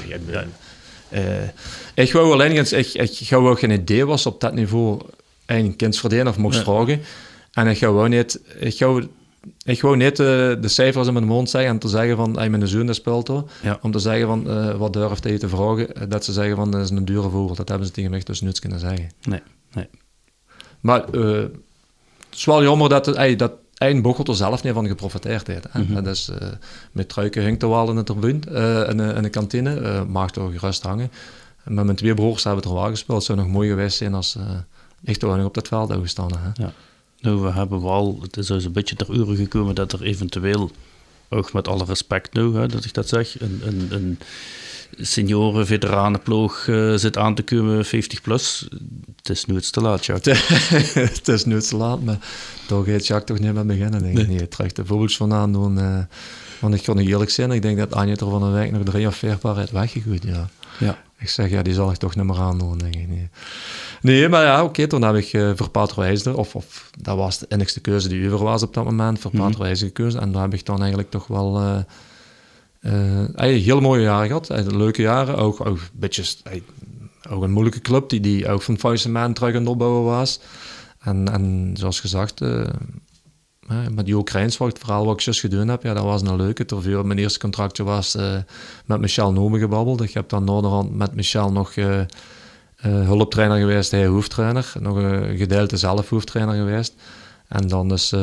ik wou alleen, ik, ik, ik wou geen idee was op dat niveau een kind verdienen of mocht vragen. En ik ga gewoon niet, ik ga, ik ga niet uh, de cijfers in mijn mond zeggen en te zeggen van, hey, mijn zoon speelt er. Ja. Om te zeggen van, uh, wat durft hij te vragen? Eh, dat ze zeggen van, dat is een dure vogel. Dat hebben ze tegen mij dus niets kunnen zeggen. Nee, nee. Maar uh, het is wel jammer dat, hey, dat eigen Bochelt er zelf niet van geprofiteerd heeft. Mm -hmm. Dat is, met truiken hangt er wel in de tribune, in, in, de kantine. mag er gerust hangen. met mijn twee broers hebben we er wel gespeeld. Het zou nog mooi geweest zijn als uh, ik toch nog op dat veld had gestaan. Hè? Ja. Nou, we hebben wel, het is dus een beetje ter uren gekomen dat er eventueel, ook met alle respect nu, hè, dat ik dat zeg, een, een, een senioren, veteranenploeg uh, zit aan te komen, 50 plus. Het is nu het te laat, Jacques. het is nu het te laat, maar toch gaat Jacques toch niet met beginnen, denk ik. Nee, het terug de voetbals vandaan doen. Uh, want ik kan niet eerlijk zijn, ik denk dat Anje er van een week nog drie of vier paar weggegooid, ja. ja. Ik zeg, ja, die zal ik toch niet meer aan doen, denk ik. Nee, nee maar ja, oké, toen heb ik uh, voor Pater of, of dat was de enigste keuze die over was op dat moment, voor mm -hmm. gekozen. En daar heb ik dan eigenlijk toch wel... Uh, uh, heel mooie jaren gehad, leuke jaren. Ook, ook, een beetje, ook een moeilijke club die, die ook van Fuizenman terug aan het opbouwen was. En, en zoals gezegd, met Jo Krijns, het verhaal wat ik juist gedaan heb, ja, dat was een leuke. Terwijl mijn eerste contractje was met Michel Nome gebabbeld. Ik heb dan naderhand met Michel nog hulptrainer geweest, hij hoofdtrainer. Nog een gedeelte zelf hoofdtrainer geweest. En dan dus,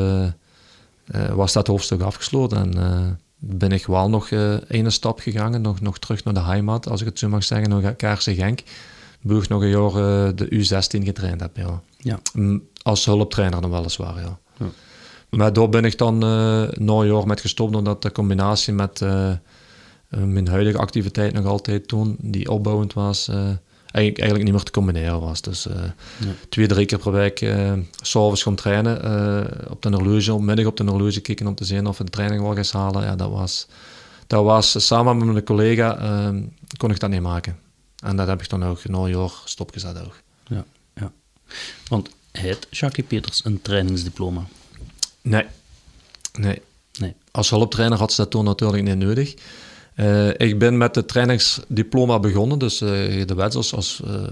was dat hoofdstuk afgesloten. En ben ik wel nog een stap gegaan, nog, nog terug naar de heimat, als ik het zo mag zeggen, nog Kaarse Genk. Boeg nog een jaar de U16 getraind heb, ja. ja. Als hulptrainer dan weliswaar, ja. ja. Maar daar ben ik dan uh, na jaar met gestopt, omdat de combinatie met uh, mijn huidige activiteit nog altijd toen, die opbouwend was, eigenlijk, eigenlijk niet meer te combineren was. Dus twee, drie keer per week uh, s'avonds gaan trainen, op de horloge, middag op de horloge kijken om te zien of we de training wel gaan halen. Ja, dat was, dat was samen met mijn collega, kon ik dat niet maken. En dat heb ik dan ook na een jaar stopgezet ook. Ja, ja. Want heeft Jackie Peters een trainingsdiploma? Nee. Nee. nee. Als hulptrainer had ze dat toen natuurlijk niet nodig. Uh, ik ben met het trainingsdiploma begonnen, dus uh, de wet als, uh,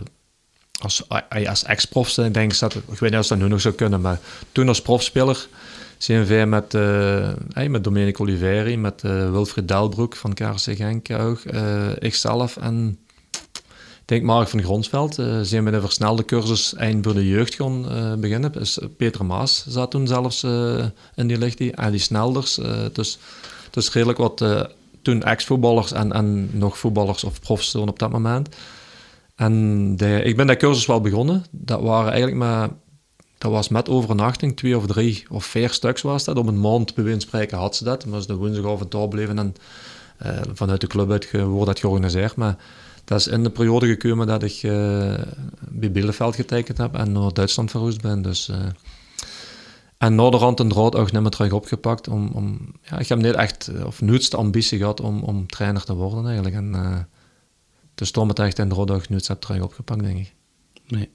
als, als ex-prof, ik denk dat, ik weet niet of dat nu nog zou kunnen, maar toen als profspeler zijn wij met, hey, met Oliveri, met Wilfried Delbroek van KRC Genk ikzelf en denk Mark van Gronsveld, zijn we de versnelde cursus eind voor de jeugd gaan beginnen. Dus Peter Maas zat toen zelfs in die lichting, en die Snelders. dus, dus redelijk wat toen ex-voetballers en, nog voetballers of profs op dat moment. En de, ik ben dat cursus wel begonnen. Dat waren eigenlijk maar... Dat was met overnachting, twee of drie of vier stuks was dat. Op een maand, bij spreken, had ze dat. Maar ze de woensdag af en bleven en vanuit de club uit wordt dat georganiseerd. Maar dat is in de periode gekomen dat ik uh, bij Bielefeld getekend heb en naar Duitsland verhuisd ben. Dus, uh, en naderhand een draad ook niet meer terug opgepakt. Om, om, ja, ik heb niet echt, eh, of nooit de ambitie gehad om, om trainer te worden eigenlijk. En uh, dus toen het echt in de ook nooit heb terug opgepakt, denk ik. Nee.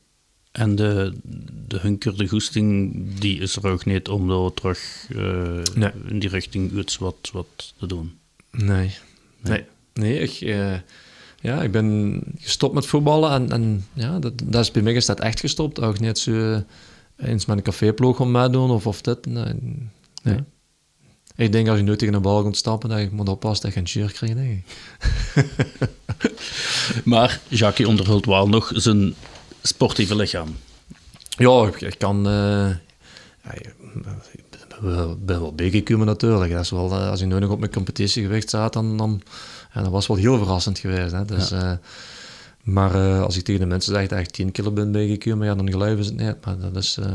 En de, de hunker, de goesting, die is er ook niet om daar terug nee. in die richting iets wat, wat te doen? Nee. Nee. Nee, nee ik ja, ik ben gestopt met voetballen en, en ja, dat, dat is bij mij is dat echt gestopt. Ook niet zo eens met een caféploeg om meedoen of, of dit. Nee, nee. Ik denk als je nu tegen een bal komt stappen, dat je moet oppassen dat je een cheer krijgt, denk ik. maar Jackie onderhult wel nog zijn sportieve lichaam. Ja, ik, kan... Uh, ja, ik ben wel bijgekomen natuurlijk. Dat is wel, uh, als je nu nog op mijn competitiegewicht staat, dan, dan en dat was wel heel verrassend geweest. Hè? Dus, ja. uh, maar uh, als ik tegen de mensen zeg dat ik 10 kilo ben bijgekomen, ja, dan geloven ze het niet. Maar dat is, uh,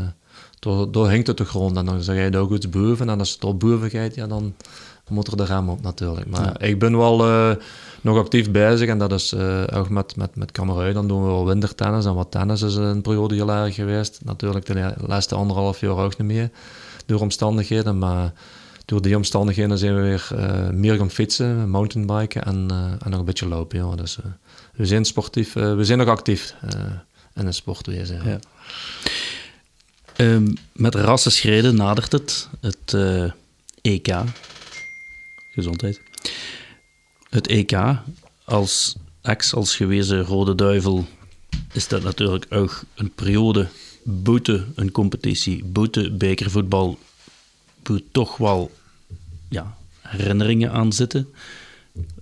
door, door hangt het de grond. En dan zeg je ook iets boven. En als het door boven gaat, ja, dan moet er de rem op natuurlijk. Maar ja. ik ben wel nog actief bezig. En dat is ook met, met, met. Dan doen we wel wintertennis. En wat tennis is een periode erg geweest. Natuurlijk de laatste anderhalf jaar ook niet meer. Door omstandigheden. Maar door die omstandigheden zijn we weer meer gaan fietsen, mountainbiken en, en nog een beetje lopen. Ja. Dus we zijn sportief, we zijn nog actief in een sportwezen. Ja. Um, met rassenschreden nadert het, het EK. Gezondheid. Het EK als ex, als gewezen Rode Duivel, is dat natuurlijk ook een periode buiten een competitie, buiten bekervoetbal, toch wel ja, herinneringen aan zitten.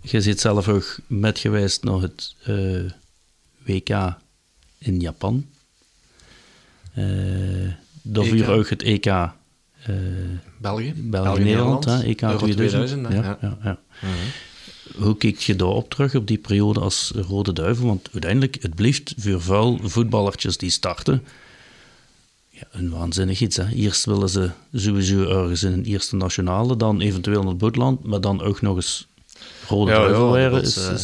Je zit zelf ook met geweest naar het uh, eh, WK in Japan. Uh, eh, daarvoor ook het EK uh, België, België, Nederland, EK 2000. 2000 ja. Ja, ja. -huh. hoe kijk je daarop terug, op die periode als Rode Duivel? Want uiteindelijk, het blijft voor veel voetballertjes die starten ja, een waanzinnig iets. Hè. Eerst willen ze sowieso ergens in een eerste nationale, dan eventueel in het buitenland, maar dan ook nog eens Rode ja, Duivel ja, Is, uh,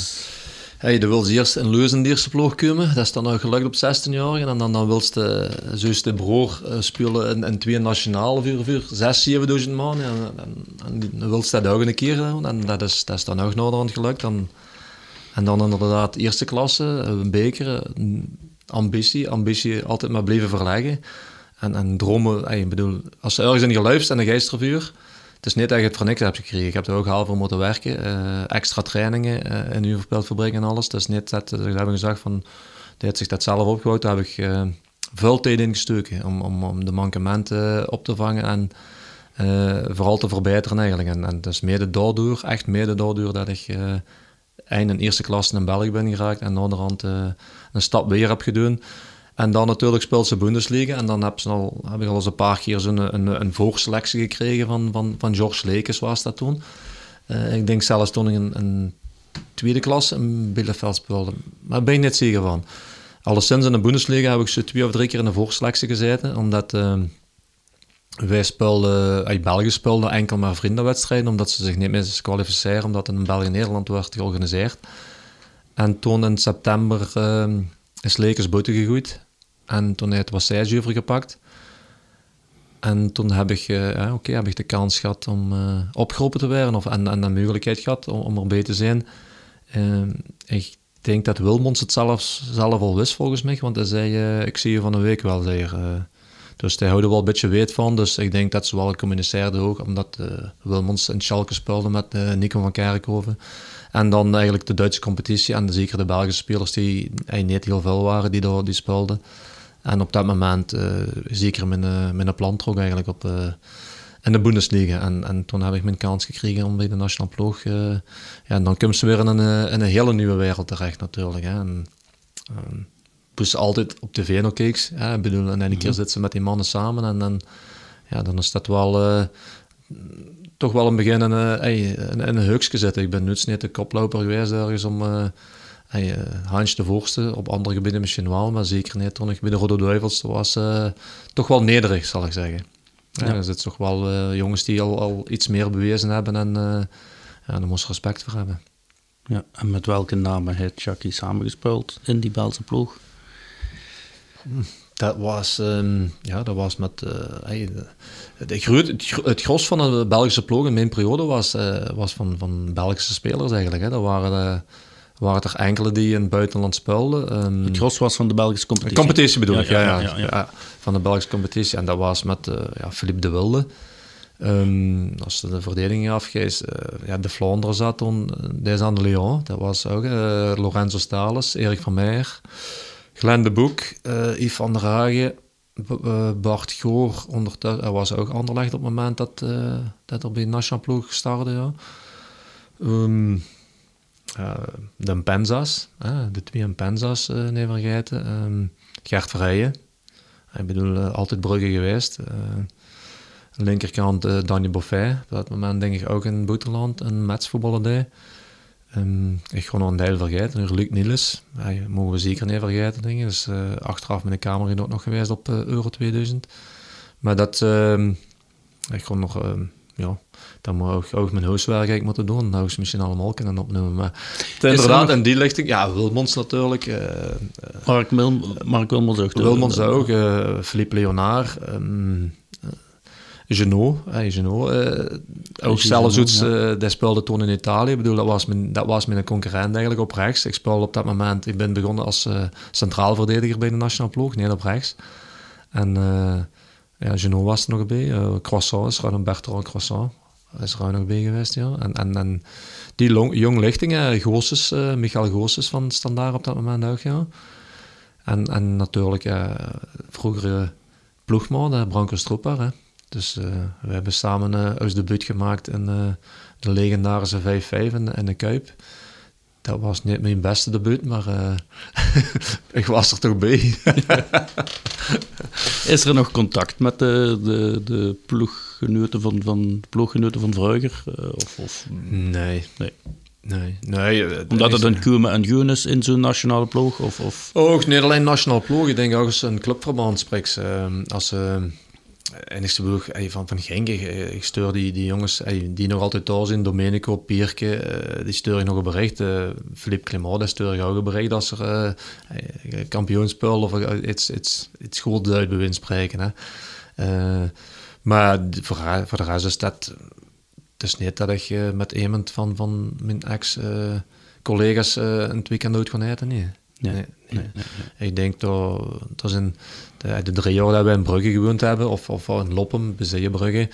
Hey, je wil eerst in Leuzen de eerste ploeg komen. Dat is dan nog gelukt op 16 jaar. En dan, dan wil je, zoals de broer, uh, spelen in, in, twee nationale voor, voor 6, 7.000 man. En, en, en, dan wil je dat ook een keer doen. En dat is, dat is dan ook naderhand gelukt. En, en dan inderdaad eerste klasse, een beker, ambitie, ambitie altijd maar blijven verleggen. En, en dromen, ik bedoel, als ze ergens in geluisterd en een geestervuur het is niet dat je het voor niks hebt gekregen. Ik heb er ook half voor moeten werken. Uh, extra trainingen uh, uw fabriek en alles. Het is niet dat, dat hebben gezegd van, die heeft zich dat zelf opgebouwd. Daar heb ik uh, veel tijd in gestoken om, om, om de mankementen op te vangen en vooral te verbeteren eigenlijk. En, en is mede daardoor, echt mede daardoor, dat ik eind in eerste klasse in België ben geraakt en aan de hand een stap weer heb gedaan. En dan natuurlijk speelt ze Bundesliga. En dan heb, ze al, heb ik al eens een paar keer een, een, voorselectie gekregen van, van, van George Lekes, was dat toen. Uh, ik denk zelfs toen ik een, een tweede klasse in Bielefeld speelde. Maar daar ben ik niet zeker van. Alleszins in de Bundesliga heb ik zo twee of drie keer in de voorselectie gezeten. Omdat uh, wij speelden, uit België speelden enkel maar vriendenwedstrijden. Omdat ze zich niet meer kwalificeren. Omdat in België-Nederland werd georganiseerd. En toen in september uh, is Lekers buiten gegooid. En toen heeft het Wassage overgepakt. En toen heb ik, uh, heb ik de kans gehad om uh, opgeroepen te werden of, en, en de mogelijkheid gehad om, om erbij te zijn. Uh, ik denk dat Wilmons het zelfs, zelf al wist volgens mij, want hij zei, ik zie je van een week wel, zei dus hij houdt er wel een beetje weet van, dus ik denk dat ze wel communiceerden ook, omdat Wilmons in Schalke speelde met Nico van Kerkhoven. En dan eigenlijk de Duitse competitie en zeker de Belgische spelers die niet heel veel waren die, daar, die speelden. En op dat moment uh, zeker mijn, uh, mijn plan trok eigenlijk op, uh, in de Bundesliga. En, en toen heb ik mijn kans gekregen om bij de nationale ploeg. ja, en dan komt ze weer in een, in een hele nieuwe wereld terecht natuurlijk. Hè. En, dus altijd op tv nog keek. Ik bedoel, en een keer zitten ze met die mannen samen. En dan, ja, dan is dat wel toch wel een begin in, in, een heukje zitten. Ik ben nu de koploper geweest ergens om uh, Hans de Voorste, op andere gebieden misschien wel, maar zeker niet toen ik bij de Rode Duivels was uh, toch wel nederig, zal ik zeggen. Ja. er zitten toch wel uh, jongens die al, al iets meer bewezen hebben en ja, daar moest respect voor hebben. Ja, en met welke namen heeft Chucky samengespeeld in die Belgische ploeg? Dat was, um, ja, dat was met. Uh, hey, het, het, het, gros van de Belgische ploeg in mijn periode was, uh, was van, van Belgische spelers eigenlijk. Hè. Dat waren waren er enkele die in het buitenland speelden. Um, het gros was van de Belgische competitie. Competitie bedoel ik, ja ja, ja, ja, Van de Belgische competitie. En dat was met uh, ja, Philippe de Wilde. Um, als de verdediging afgeeft, uh, ja, de Vlaanderen zat toen, eh, deze aan de Lyon, dat was ook uh, Lorenzo Stales, Erik van Meijer, Glenn de Boek, Yves van der Hagen, Bart Goor, ondertussen, hij was ook Anderlecht op het moment dat, dat er bij de nationale ploeg startte. Ja. Um, uh, de Penzas, de twee Penzas uh, niet vergeten. Um, Gert Verrijen, ik bedoel, uh, altijd Brugge geweest. linkerkant uh, Danny op dat moment denk ik ook in Boeterland, een matchvoetballer deed. Um, ik nog een deel vergeten, Luc Niels, dat mogen we zeker niet vergeten. Ik. Dus achteraf met de Kamer nog geweest op Euro 2000. Maar dat, uh, ik kon nog ja, dan moet ik ook mijn huiswerk moeten doen. Dat ze misschien allemaal kunnen opnemen. Maar inderdaad, en die lichting, ja, Wilmons natuurlijk. Uh, Mark, Mil Mark Wilmons ook. Wilmons ook, uh, Philippe Leonard. Um, Genot, hey, Genot uh, ook zelfs iets, ja. uh, die speelde toen in Italië. Ik bedoel, dat was, mijn, dat was mijn concurrent eigenlijk op rechts. Ik speelde op dat moment, ik ben begonnen als uh, centraal verdediger bij de nationale ploeg, niet op rechts. En ja, Genot was er nog bij. Uh, Croissant een Bertrand Croissant. Is er nog bij geweest, ja. En, en, die long, jong lichtingen, uh, Michael Goossens van Standaard op dat moment ook. En, en natuurlijk uh, vroegere ploegman, uh, Branko hè. Dus uh, we hebben samen uh, ons debuut gemaakt in de legendarische 5-5 in, in de Kuip dat was niet mijn beste debuut, maar uh, ik was er toch bij. Is er nog contact met de, de, de ploeggenoten van, van, ploeggenoten van Vreuger? Uh, of, of? Nee. nee. Nee, nee. Eh, Omdat het een Kume en Joen is in zo'n nationale ploeg? Of, of? Oh, niet alleen nationale ploeg. Ik denk ook als een clubverband spreekt. als ze enigste ploeg van, van Genk, ik stuur die, die jongens die nog altijd thuis zijn, Domenico, Pierke, uh, die stuur ik nog een bericht. Uh, Philippe Clement, die stuur ik ook een bericht als er uh, kampioenspel of iets, iets, iets goed uit spreken. Hè. maar voor, voor de rest is dat, het is niet dat ik met iemand van, van mijn ex-collega's een weekend uit ga eten, nee. Nee, nee, nee, Ik denk dat, dat in de, de, drie jaar dat we in Brugge gewoond hebben, of, of in Loppen, Bezeebrugge,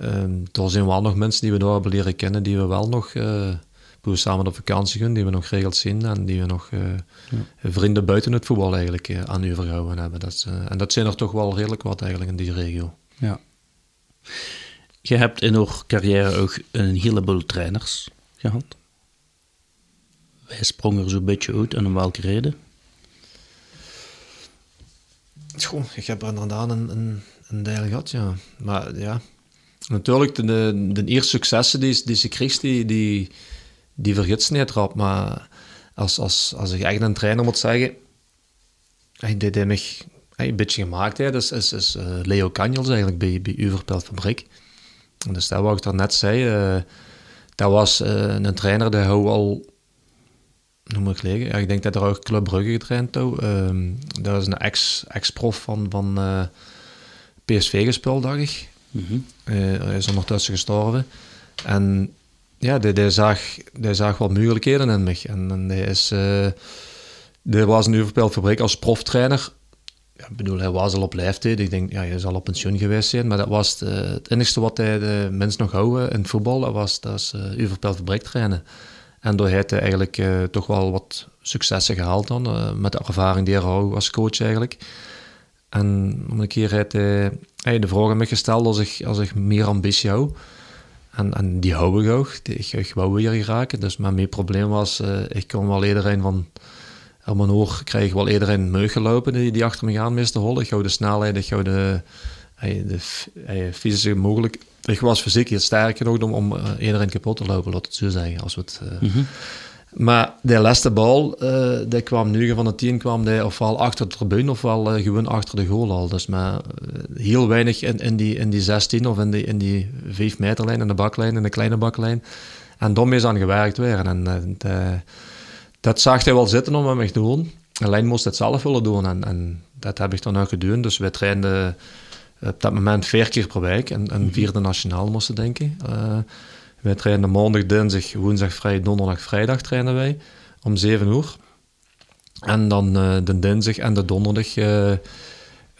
uh, er zijn wel nog mensen die we daar hebben leren kennen, die we wel nog uh, we samen op vakantie gaan, die we nog geregeld zien en die we nog uh, ja. vrienden buiten het voetbal eigenlijk uh, aan overgehouden hebben. Dat, en dat zijn er toch wel redelijk wat eigenlijk in die regio. Ja. Je hebt in uw carrière ook een heleboel trainers gehad. Wij sprongen er zo'n beetje uit en om welke reden? Ik heb er inderdaad een, een, een deel gehad, ja. Maar ja, natuurlijk, de, de, eerste successen die, die ze kreeg, die, die, die niet erop. Maar als, als, als ik echt een trainer moet zeggen, hij deed mij een beetje gemaakt heeft, is, is, is uh, Leo Canjels eigenlijk bij, bij Uverpelt Fabriek. Dus dat wat ik daarnet zei, uh, dat was uh, een trainer die hou al noem ik liggen. Ja, ik denk dat er ook Club Brugge getraind heeft. Um, dat is een ex-prof van, van uh, eh, PSV gespeeld, dacht ik. Mm -hmm. uh, hij is ondertussen gestorven. En ja, die, die, zag, die zag wel mogelijkheden in mij. En, en die, is, uh, die was een fabriek als proftrainer. Ja, ik bedoel, hij was al op leeftijd. Ik denk, ja, hij zal op pensioen geweest zijn. Maar dat was de, het enige wat hij de mensen nog houden in het voetbal. Dat was dat is, uh, fabriek trainen. En door heeft hij eigenlijk uh, toch wel wat successen gehaald dan, uh, met de ervaring die hij had als coach eigenlijk. En om een keer heeft hij, hij de vraag aan me gesteld als ik, als ik meer ambitie hou. En, en die hou ik ook. Ik, wou weer geraken. Dus mijn probleem was, uh, ik kon wel iedereen van... Op mijn oor ik wel iedereen meegelopen die, die achter me gaan meestal hollen. Ik hou de snelheid, ik hou de, de, de fysische mogelijk ik was fysiek heel sterk genoeg om, om uh, iedereen kapot te lopen, laat het zo zeggen. Als we het, mm -hmm. Maar de laatste bal, uh, die kwam 9 van de 10 kwam die ofwel achter de tribune ofwel gewoon achter de goal al. Dus maar heel weinig in, in, die, in die 16 of in die, in die 5 meterlijn, in de baklijn, in de kleine baklijn. En daarmee is aan gewerkt weer. En dat zag hij wel zitten om me te doen. Alleen moest het zelf willen doen en, en dat heb ik dan ook gedaan. Dus we trainden op dat moment vier keer per week en, en mhm. vierde nationaal moesten denken. Uh, wij trainen maandag, dinsdag, woensdag, vrijdag, donderdag, vrijdag trainen wij om 7 uur. En dan uh, de dinsdag en de donderdag uh,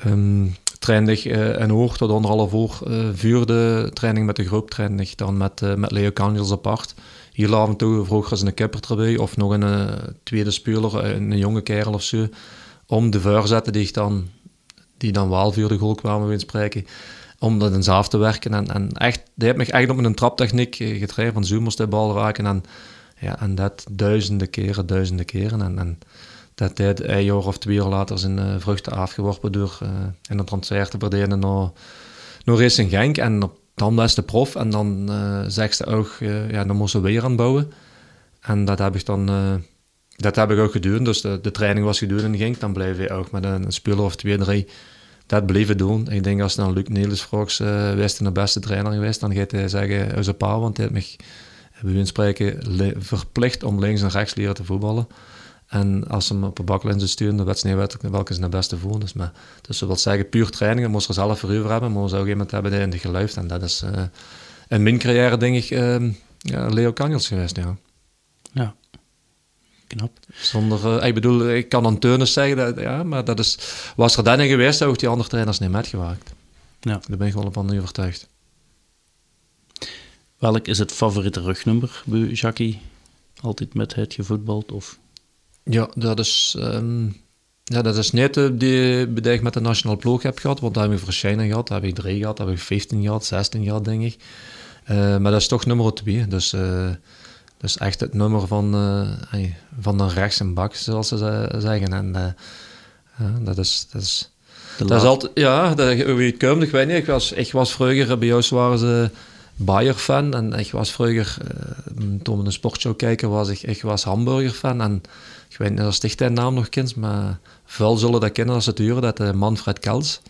um, train ik uh, een uur tot anderhalf uur uh, vuurde training met de groep. Train ik dan met, uh, met Leo Kanjers apart. Hier af en toe vroeger een kipper erbij of nog een tweede speler, een jonge kerel of zo. Om de voorzetten die ik dan die dan wel voor de goal kwamen we spreken, om dat eens af te werken. En, en echt, die heeft me echt op een traptechniek eh, getraind, van moest de bal raken. En, ja, en dat duizenden keren, duizenden keren. En, en dat deed een jaar of twee jaar later zijn uh, vruchten afgeworpen door uh, in een transfer te verdelen naar, naar Racing Genk. En dan was de prof en dan uh, zegt ze ook, ja, dan moesten we weer aan bouwen. En dat heb ik dan dat heb ik ook gedaan. Dus de, de training was gedaan en ging. Dan bleef je ook met een, een speler of twee, drie dat blijven doen. Ik denk als dan Luc Niels vroeg, uh, de beste trainer geweest, dan gaat hij zeggen, uit pa, want hij heeft mij, bij hun spreken, verplicht om links en rechts leren te voetballen. En als ze hem op een baklijn sturen, dan weet ze niet welke is de beste. Dus, maar, dus dat wil zeggen, puur training, dat moest er zelf voor over hebben, maar we zou iemand hebben die in de geluid. En dat is uh, in mijn carrière, denk ik, uh, ja, Leo Kanjels geweest, ja. Ja. Knap. Zonder, uh, ik bedoel, ik kan aan Teunis zeggen, dat, ja, maar dat is, was er dan in geweest, zou ik die andere trainers niet metgemaakt. Ja. Daar ben ik wel van overtuigd. Welk is het favoriete rugnummer bij Jackie? Altijd met het gevoetbald? Of? Ja, dat is, um, ja, dat is net uh, die, die ik met de nationale ploeg heb gehad, want daar heb ik verschijnen gehad. Daar heb ik drie gehad, daar heb ik 15 gehad, 16 gehad, denk ik. Uh, maar dat is toch nummer twee. Dus uh, dus echt het nummer van, uh, van een rechts en bak, zoals ze zeggen. En uh, dat is... Dat is dat is altijd, ja, dat, wie het komt, ik weet niet. Ik was, ik was vroeger, bij ons waren ze Bayer-fan. En ik was vroeger, uh, toen we een sportshow kijken, was ik, ik was hamburger-fan. En ik weet niet of sticht naam nog kent, maar veel zullen dat kennen als het duren, dat Manfred Kels.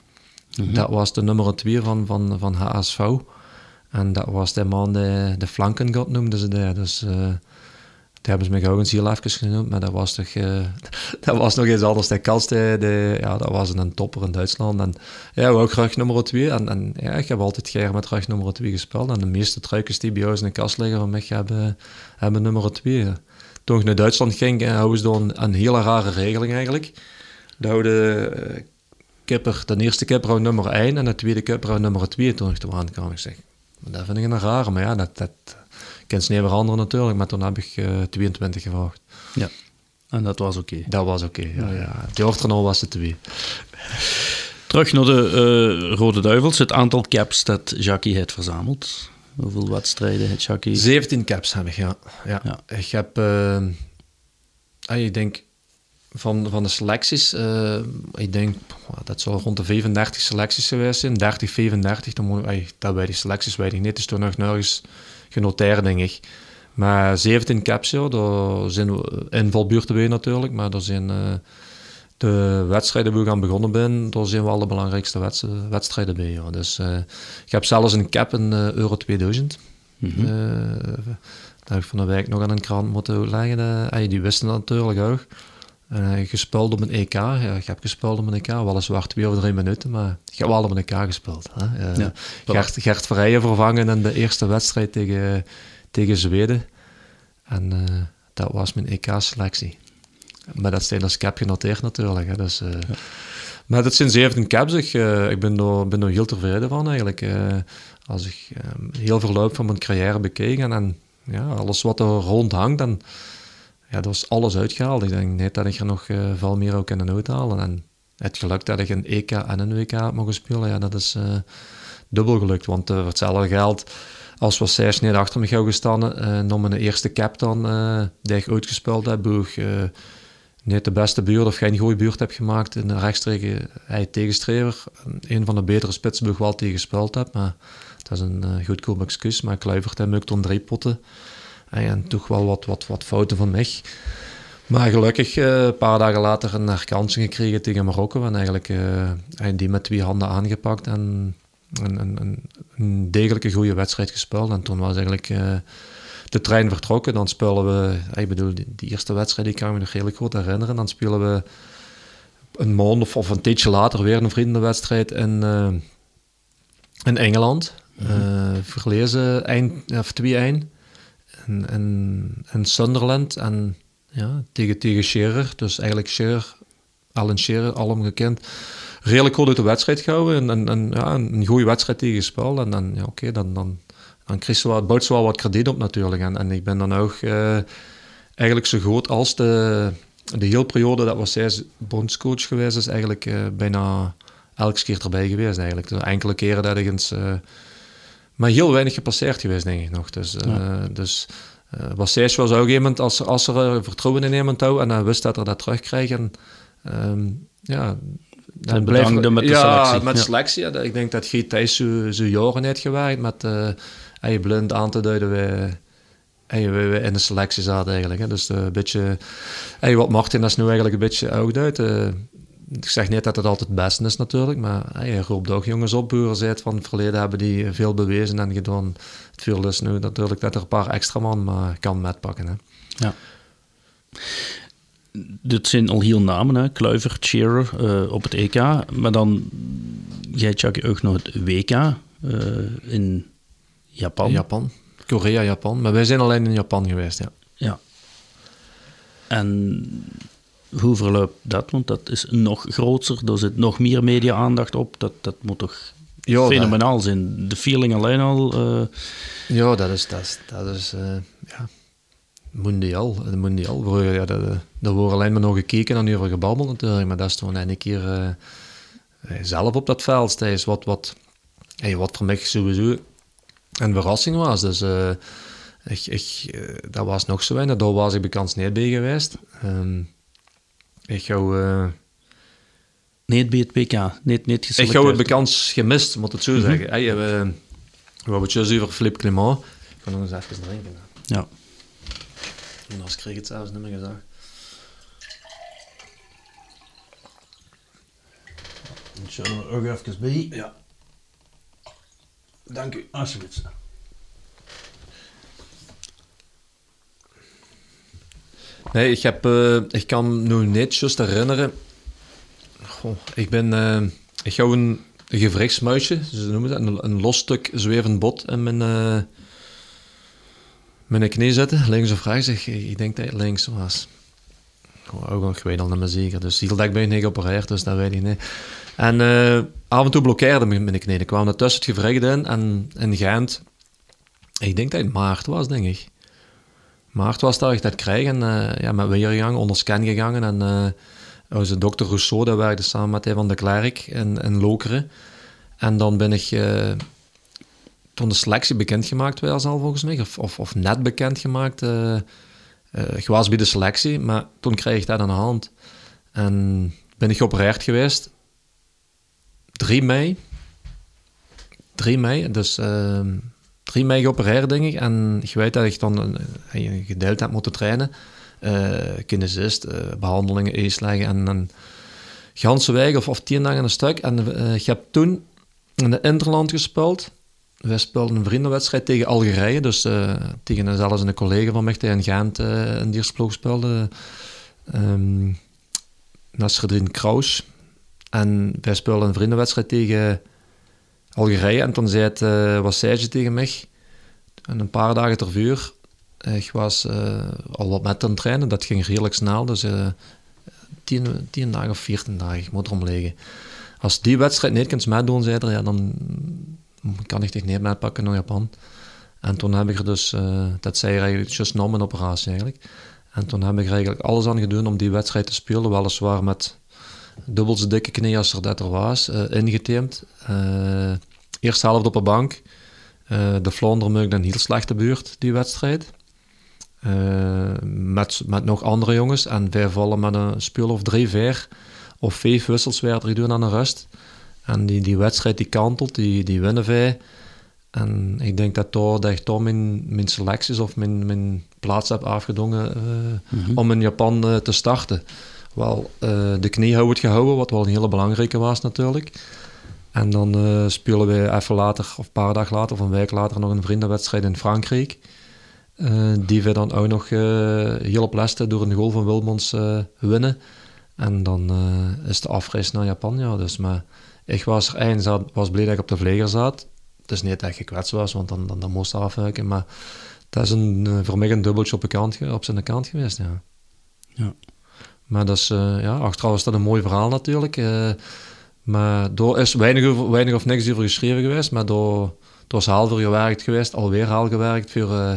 Mhm. Dat was de nummer 2 van, van, van HSV. En dat was de man die de flankengod noemde ze daar. Dus uh, hebben ze me ook eens heel even genoemd, maar dat was toch uh, dat was nog iets anders. De kans, de, ja, dat was een topper in Duitsland. En ja, ook graag nummer 2. En, en ja, ik heb altijd graag met graag nummer 2 gespeeld. En de meeste truikens die bij ons in de kast liggen van mij hebben, hebben nummer 2. Toen ik naar Duitsland ging, eh, hadden ze dan een hele rare regeling eigenlijk. Dat houden kipper, de eerste kipper nummer 1 en de tweede kipper nummer 2 toen ik toen aankwam. Ik zeg, dat vind ik een rare, maar ja, dat, dat kan ze niet veranderen natuurlijk, maar toen heb ik uh, eh, 22 gevraagd. Ja, en dat was oké. Dat was oké, ja, ja. Die was het twee. Terug naar de uh, Rode Duivels, het aantal caps dat Jackie heeft verzameld. Hoeveel wedstrijden heeft Jackie? 17 caps heb ik, ja. ja. Ik heb, uh, ik denk, van, van de selecties, uh, ik denk dat zal rond de 35 selecties geweest zijn. 30, 35, dan moet, ay, dat bij die selecties weet ik niet. is toen nog nergens genoteerd, denk ik. Maar 17 caps, ja, daar zijn invalbuurten bij natuurlijk, maar er zijn uh, de wedstrijden waar ik aan begonnen ben, daar zijn wel de belangrijkste wedstrijden bij. Ja. Dus uh, ik heb zelfs een cap in Euro 2000. Mm -hmm. dat heb ik van de week nog aan een krant moeten leggen. die wisten dat natuurlijk ook. Uh, gespeeld op een EK. Ja, ik heb gespeeld op een EK, weliswaar twee of drie minuten, maar ik heb wel op een EK gespeeld. Hè. Uh, ja, Gert, Gert Verrijen vervangen in de eerste wedstrijd tegen, tegen Zweden. En uh, dat was mijn EK-selectie. Maar dat staat als cap genoteerd natuurlijk. Hè. Dus, ja. Maar dat zijn 17 caps. Ik, ik ben, er, ben er heel tevreden van eigenlijk. als ik heel verloop van mijn carrière bekeken en, ja, alles wat er rond hangt, dan ja, dat was alles uitgehaald. Ik denk net dat ik er nog uh, veel meer ook kunnen uithalen. En het geluk dat ik een EK en een WK heb mogen spelen, ja, dat is uh, dubbel gelukt. Want uh, voor hetzelfde geld, als we zes niet achter me gauw gestaan, uh, nog mijn eerste cap dan, die ik uitgespeeld heb, ik niet de beste buurt of geen goede buurt heb gemaakt in de rechtstreeks hij tegenstrever. Een van de betere spitsen wel tegengespeeld heb, maar dat is een goedkoop excuus. Maar Kluivert en Muk drie potten. En toch wel wat, wat, wat fouten van mij. Maar gelukkig uh, een paar dagen later een herkansing gekregen tegen Marokko. En eigenlijk uh, die met twee handen aangepakt en een, een, een degelijke goede wedstrijd gespeeld. En toen was eigenlijk uh, de trein vertrokken. Dan spelen we, ik bedoel, die, eerste wedstrijd die kan ik me nog redelijk goed herinneren. Dan spelen we een maand of, of een tijdje later weer een vriendenwedstrijd in, in Engeland. Mm verlezen eind, of 2-1 en Sunderland en ja, tegen, tegen Scherer. Dus eigenlijk Scherer, Alan Scherer, allemaal gekend. Redelijk goed uit de wedstrijd gehouden en, en, en ja, een goede wedstrijd tegen gespeeld. En dan, ja, oké, dan, dan, dan kreeg ze wat, bouwt ze wel wat krediet op natuurlijk. En, en ik ben dan ook uh, eigenlijk zo groot als de, de hele periode dat was zij bondscoach geweest is, eigenlijk uh, bijna elke keer erbij geweest eigenlijk. Enkele keren dat ik eens... Uh, maar heel weinig gepasseerd geweest, denk ik nog. Dus, uh, dus uh, was ook iemand, als, als er vertrouwen in iemand houdt en hij wist dat er dat terugkrijgen, um, ja, dan blijft met de ja, selectie. met selectie. Ja. Ik denk dat Giet Thijs zo, zo jaren heeft gewerkt met je blind aan te duiden we, we, we in de selectie zaten eigenlijk. Hè. Dus een beetje, wat Martin dat is nu eigenlijk een beetje oud uit ik zeg niet dat het altijd het beste is natuurlijk, maar je roept ook jongens op. Buren van het verleden hebben die veel bewezen en gedaan. Het viel is nu natuurlijk dat er een paar extra man maar kan metpakken. Hè. Ja. Dit zijn al heel namen, hè? Kluivert, Shearer uh, op het EK. Maar dan, jij check ook nog het WK uh, in Japan. Japan. Korea, Japan. Maar wij zijn alleen in Japan geweest, ja. Ja. En hoe verloopt dat? Want dat is nog groter, er zit nog meer media-aandacht op. Dat, dat moet toch ja, fenomenaal dat... zijn. De feeling alleen al. Uh... Ja, dat is, dat is, dat is uh, ja, mondiaal. mondiaal. Ja, dat, daar wordt alleen maar nog gekeken en over gebabbeld natuurlijk. Maar dat is toen een keer uh, zelf op dat veld. Dat is wat, wat, hey, wat voor mij sowieso een verrassing was. Dus ik, ik, dat was nog zo weinig. Daar was ik bekend niet bij geweest. Um, ik ga... Uh, niet bij het PK, niet, niet Ik heb het bekans gemist, moet het zo mm -hmm. zeggen. Hey, we, Wat moet je over Philippe Clement? Ik ga nog eens even drinken. Ja. En anders kreeg ik het zelfs niet meer gezegd. Dan zullen we ook even bij. Ja. Dank u. Alsjeblieft. Ik, heb, uh, ik kan me juist herinneren. Goh, ik ben... Uh, ik ga een, gewrichtsmuisje, ze noemen dat, een, een los stuk zwevend bot in mijn, uh, mijn knie zitten, links of rechts. Ik, ik denk dat het links was. Oh, ik weet al niet meer zeker. Dus heel dat ben ik niet geopereerd, dus dat weet ik niet. En af en toe blokkeerde me mijn knie. Ik kwam tussen het gewricht in en in Gent... Ik denk dat het maart was, denk ik. Maart was dat ik dat kreeg en uh, ja, met weer gegaan, onder scan gegaan. En uh, onze dokter Rousseau, dat werkte samen met hij van de Klerk in, in Lokeren. En dan ben ik uh, toen de selectie bekendgemaakt was al volgens mij, of, of, of net bekendgemaakt. Uh, ik was bij de selectie, maar toen kreeg ik dat aan de hand. En ben ik geopereerd geweest. 3 mei. 3 mei, dus 3 mei geopereerd, denk ik. En ik weet dat ik dan een gedeelte heb moeten trainen. Uh, kinesist, uh, behandelingen, eetleggen en een ganse week of, of tien dagen een stuk. En uh, ik heb toen in de Interland gespeeld. Wij speelden een vriendenwedstrijd tegen Algerije, dus tegen zelfs een collega van mij die in Gent in die ploeg speelde. Um, Nasreddin Kraus. En wij speelden een vriendenwedstrijd tegen Algerije. En toen zei het uh, Wassage tegen mij. En een paar dagen ter vuur. Ik was uh, al wat met aan het trainen. Dat ging redelijk snel. Dus uh, tien, dagen of veertien dagen. Ik moet erom liggen. Als die wedstrijd niet kunt meedoen, zei er, ja, dan kan ik dich niet metpakken naar Japan. En toen heb ik er dus, dat zei eigenlijk, just na mijn operatie eigenlijk. En toen heb ik er eigenlijk alles aan gedaan om die wedstrijd te spelen. Weliswaar met dubbel zo dikke knie als er dat er was, uh, ingeteemd. Uh, eerst helft op de bank. Uh, de Vlaanderen dan heel slechte buurt, die wedstrijd. met, met nog andere jongens. En wij vallen met een speel of drie, vier of vijf wissels werden gedaan aan de rust. En die, die wedstrijd die kantelt, die, die winnen wij. En ik denk dat, daar, dat ik toch mijn, mijn selecties of mijn, mijn plaats heb afgedongen mm -hmm. om in Japan te starten wel uh, de kniehouwer gehouden, wat wel een hele belangrijke was natuurlijk. En dan uh, spelen we even later, of een paar dagen later, of een week later, nog een vriendenwedstrijd in Frankrijk. Uh, die we dan ook nog heel op lesten door een goal van Wilmons winnen. En dan is de afreis naar Japan, ja. Dus, maar ik was er eind, was blij dat ik op de vleger zat. Het is niet dat ik gekwetst was, want dan, dan, moest het afwijken. Maar dat is een, voor mij een dubbeltje op, kant, op zijn kant geweest, ja. Ja. Maar dat is, uh, ja, achteraf is dat een mooi verhaal natuurlijk. Uh, maar door is weinig, weinig of niks over geschreven geweest, maar door, door haal voor gewerkt geweest, alweer haal gewerkt voor, uh,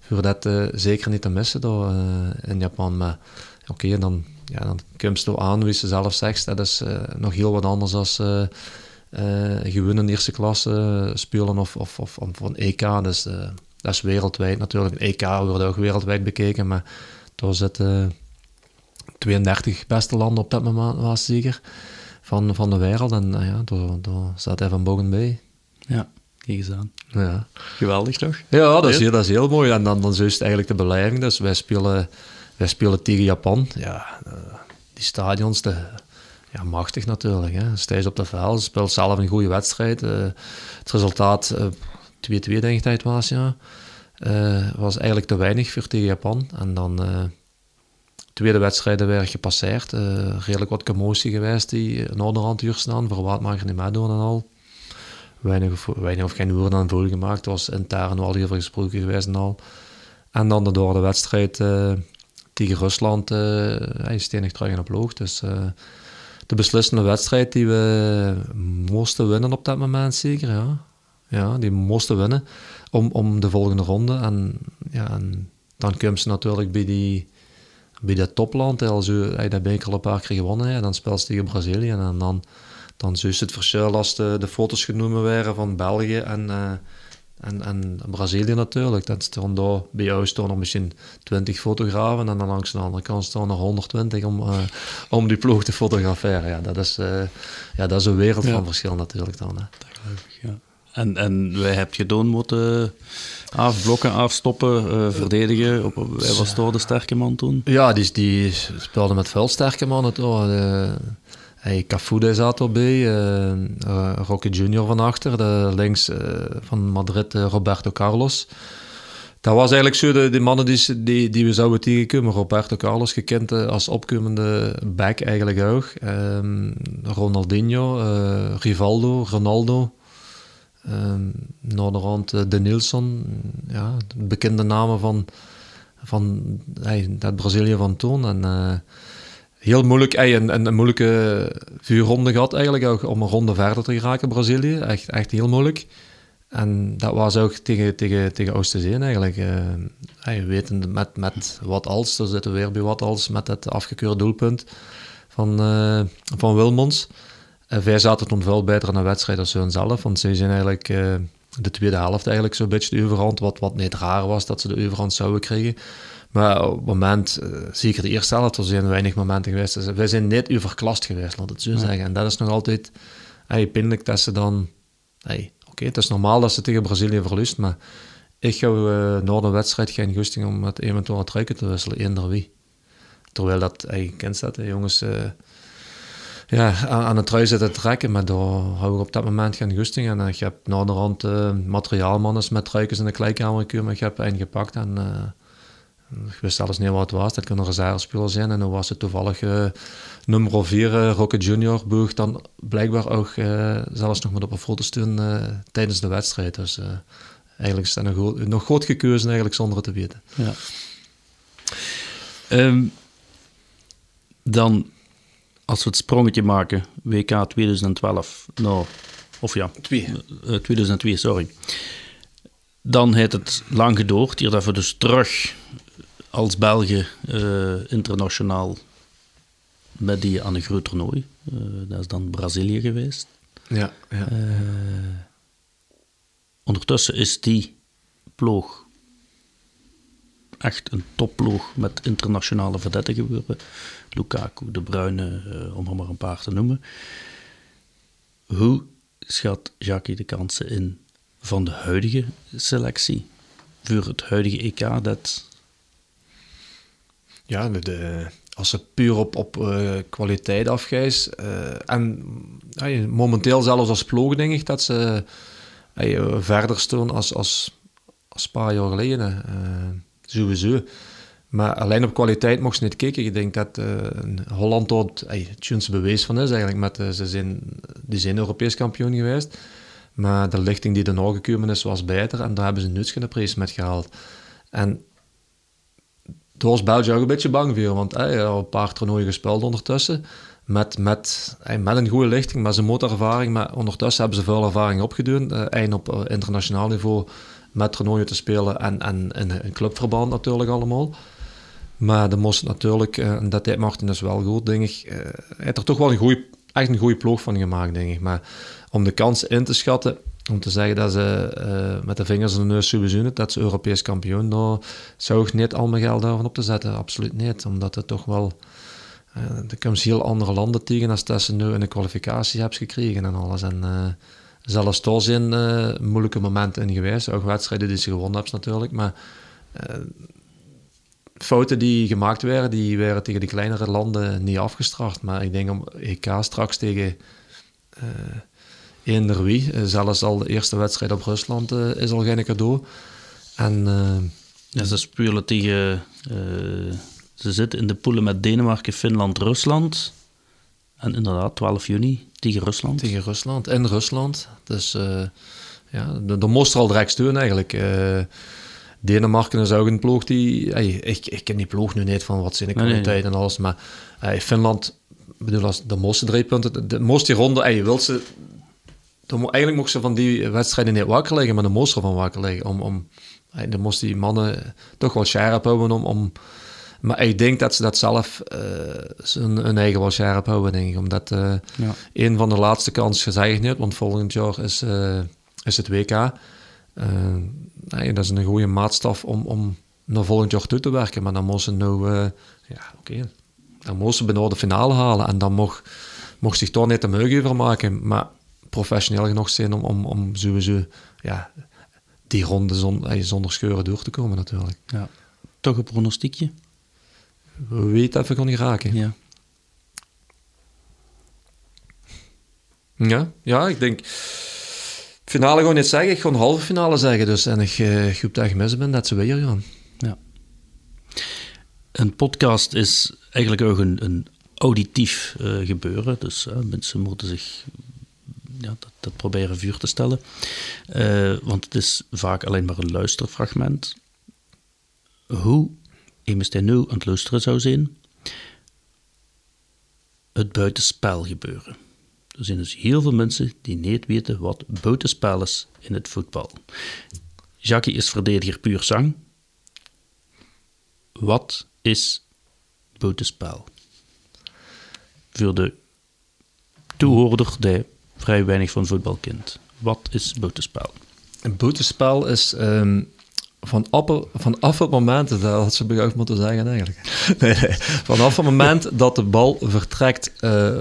voor dat zeker niet te missen door, in Japan. Maar oké, dan, ja, dan komt het aan wie ze zelf zegt. Dat is nog heel wat anders als gewoon in eerste klasse spelen of, of, of, een EK. Dus, dat is wereldwijd natuurlijk. EK wordt ook wereldwijd bekeken, maar daar zitten 32 beste landen op dat moment was zeker van, van de wereld. En nou ja, daar, daar zat hij van boven bij. Ja, kijk eens aan. Ja. Geweldig toch? Ja, dat is, heel, dat is heel mooi. En dan, dan is het eigenlijk de beleving. Dus wij spelen, wij spelen tegen Japan. Ja, uh, die stadions, de, ja, machtig natuurlijk. Hè. Steeds op de veld, speelt zelf een goede wedstrijd. Uh, het resultaat 2-2 uh, denk ik dat het was, ja. Uh, was eigenlijk te weinig voor tegen Japan. En dan tweede wedstrijden werden gepasseerd. Uh, redelijk wat commotie geweest die in onderhand uur staan. Wat mag je niet meedoen en al. Weinig of, weinig of geen woorden aan vol gemaakt. Het was intern wel heel veel gesproken geweest en al. En dan door de wedstrijd uh, tegen Rusland uh, hij terug in de ploeg. Dus de beslissende wedstrijd die we moesten winnen op dat moment zeker. Ja, ja die moesten winnen om, om de volgende ronde. En, ja, en dan komt ze natuurlijk bij die bij dat topland, als je dat beker al een paar keer gewonnen hebt, dan speelt ze tegen Brazilië. En dan, dan is het verschil als de, de foto's genomen werden van België en, uh, en, en Brazilië natuurlijk. Dan staan daar, bij jou staan er misschien 20 fotografen en dan langs de andere kant staan er 120 om, uh, om die ploeg te fotograferen. Ja, dat is, uh, ja, dat is een wereld ja. van verschil natuurlijk dan. Hè. Dat geloof ik, ja. En, en wij hebben gedaan moeten afblokken, afstoppen, uh, verdedigen. Op, hij was toch de sterke man toen? Ja, die, die speelde met veel sterke mannen toch. Hey, Cafude zat erbij, uh, Rocky Junior van achter, de links van Madrid Roberto Carlos. Dat was eigenlijk zo de, de mannen die, die, die we zouden tegenkomen. Roberto Carlos gekend als opkomende back eigenlijk ook. Um, Ronaldinho, Rivaldo, Ronaldo. Um, Noorderhand De Nilsson. Ja, bekende namen van, van hey, dat Brazilië van toen. En heel moeilijk en een, een moeilijke vuurronde gehad eigenlijk ook om een ronde verder te geraken Brazilië. Echt, echt heel moeilijk. En dat was ook tegen, tegen, tegen Oosterzeen eigenlijk. Uh, je weet met, met wat als, daar zitten we weer bij wat als, met het afgekeurde doelpunt van, uh, van Wilmons. Wij zaten toen veel beter in de wedstrijd als hun zelf, want ze zijn eigenlijk uh, de tweede helft eigenlijk zo'n beetje de overhand, wat, wat niet raar was dat ze de overhand zouden krijgen. Maar op het moment, uh, zeker de eerste helft, er zijn weinig momenten geweest. Dus wij zijn net overklast geweest, laat het zo zeggen. En dat is nog altijd hey, pijnlijk dat ze dan... Hey, Oké, het is normaal dat ze tegen Brazilië verliest, maar ik ga uh, na de wedstrijd geen gusting om met eventueel het ruiken te wisselen, eender wie. Terwijl dat, hey, kent dat, hè, jongens... Uh, ja, aan het trui zitten trekken, maar daar hou ik op dat moment geen gusting. En ik heb naderhand uh, materiaalmannen met ruikers in de kleikamer gekomen. Ik heb een gepakt en ik wist zelfs niet wat het was. Dat kon een reservespeler zijn. En dan was het toevallig uh, nummer 4, uh, Rocket Junior, boog dan blijkbaar ook uh, zelfs nog met op een foto staan tijdens de wedstrijd. Dus eigenlijk is dat nog, nog goed gekozen eigenlijk zonder het te weten. Ja. Um, dan, als we het sprongetje maken, WK 2012, nou, of ja, Twee. 2002, sorry. Dan heeft het lang gedoord, hier dat we dus terug als België uh, internationaal met die aan een groot toernooi. Uh, dat is dan Brazilië geweest. Ja, ja. Uh, ondertussen is die ploeg echt een topploeg met internationale verdetten geworden. Lukaku, De Bruyne, om er maar een paar te noemen. Hoe schat Jackie de kansen in van de huidige selectie voor het huidige EK dat ja, de, als ze puur op, op uh, kwaliteit afgeest. Uh, en momenteel zelfs als ploeg denk ik dat ze verder staan als, als, als een paar jaar geleden. Sowieso. Maar alleen op kwaliteit mocht ze niet kijken. Ik denk dat Holland tot het bewijs van is eigenlijk. Met, ze zijn, die zijn Europees kampioen geweest. Maar de lichting die er gekomen is, was beter. En daar hebben ze nu geen prijs met gehaald. En toen was België ook een beetje bang voor, want hij had een paar toernooien gespeeld ondertussen. Met, met, met een goede lichting, met zijn motorervaring. Maar ondertussen hebben ze veel ervaring opgedaan. Uh, op uh, internationaal niveau met toernooien te spelen en, en een clubverband natuurlijk allemaal. Maar de moest natuurlijk, uh, en dat deed Martin dus wel goed, denk ik. hij heeft er toch wel een goede, echt een goede ploeg van gemaakt, denk ik. Maar om de kansen in te schatten, om te zeggen dat ze uh, met de vingers in de neus sowieso dat ze Europees kampioen, daar zou ik niet al mijn geld daarvan op te zetten. Absoluut niet. Omdat het toch wel... Uh, er komen heel andere landen tegen als dat ze nu in de kwalificatie hebben gekregen en alles. En zelfs daar zijn moeilijke momenten in geweest. Ook wedstrijden die ze gewonnen hebben natuurlijk. Maar fouten die gemaakt werden, die werden tegen de kleinere landen niet afgestraft. Maar ik denk om EK straks tegen eender wie. Eh, zelfs al de eerste wedstrijd op Rusland uh, is al geen cadeau. En, uh, ja, ze spelen tegen... ze zitten in de poelen met Denemarken, Finland, Rusland. En inderdaad, 12 juni tegen Rusland. Tegen Rusland, in Rusland. Dus ja, de moest er al direct steun eigenlijk. Denemarken is ook een ploeg die... ik, ik ken die ploeg nu niet van wat zijn de kwaliteit en alles, maar Finland bedoel, als de mooiste drie punten, de mooiste ronde, je wilt ze dan, eigenlijk mochten ze van die wedstrijden niet wakker liggen, maar de moest van wakker liggen. Om, om, dan moesten die mannen toch wel scherp houden om, om maar ik denk dat ze dat zelf uh, hun, eigen wel scherp houden, denk ik. Omdat uh, ja. een van de laatste kansen gezegd niet, want volgend jaar is, uh, is het WK. nee, dat is een goede maatstaf om, om naar volgend jaar toe te werken. Maar dan moesten ze nou, ja, oké. Dan moesten ze bijna de finale halen. En dan mocht, mocht zich toch niet de meug over maken. Maar professioneel genoeg zijn om, om, om sowieso ja, die ronde zon, zonder scheuren door te komen natuurlijk. Ja. Toch een pronostiekje? We weten even kon niet raken. Ja. Ja, ja, ik denk... Finale gewoon niet zeggen, ik een halve finale zeggen. Dus, en ik uh, hoop dat ik mis ben, dat ze weer gaan. Ja. Een podcast is eigenlijk ook een, een auditief uh, gebeuren. Dus uh, mensen moeten zich ja, dat, dat, proberen vuur te stellen. want het is vaak alleen maar een luisterfragment. Hoe iemand die nu aan het luisteren zou zijn, het buitenspel gebeuren. Er zijn dus heel veel mensen die niet weten wat buitenspel is in het voetbal. Jackie is verdediger puur zang. Wat is buitenspel? Voor de toehoorder die vrij weinig van voetbal kent. Wat is buitenspel? Een buitenspel is um, van vanaf het moment, dat had ze begonnen moeten zeggen eigenlijk. Nee, nee. Vanaf het moment dat de bal vertrekt uh,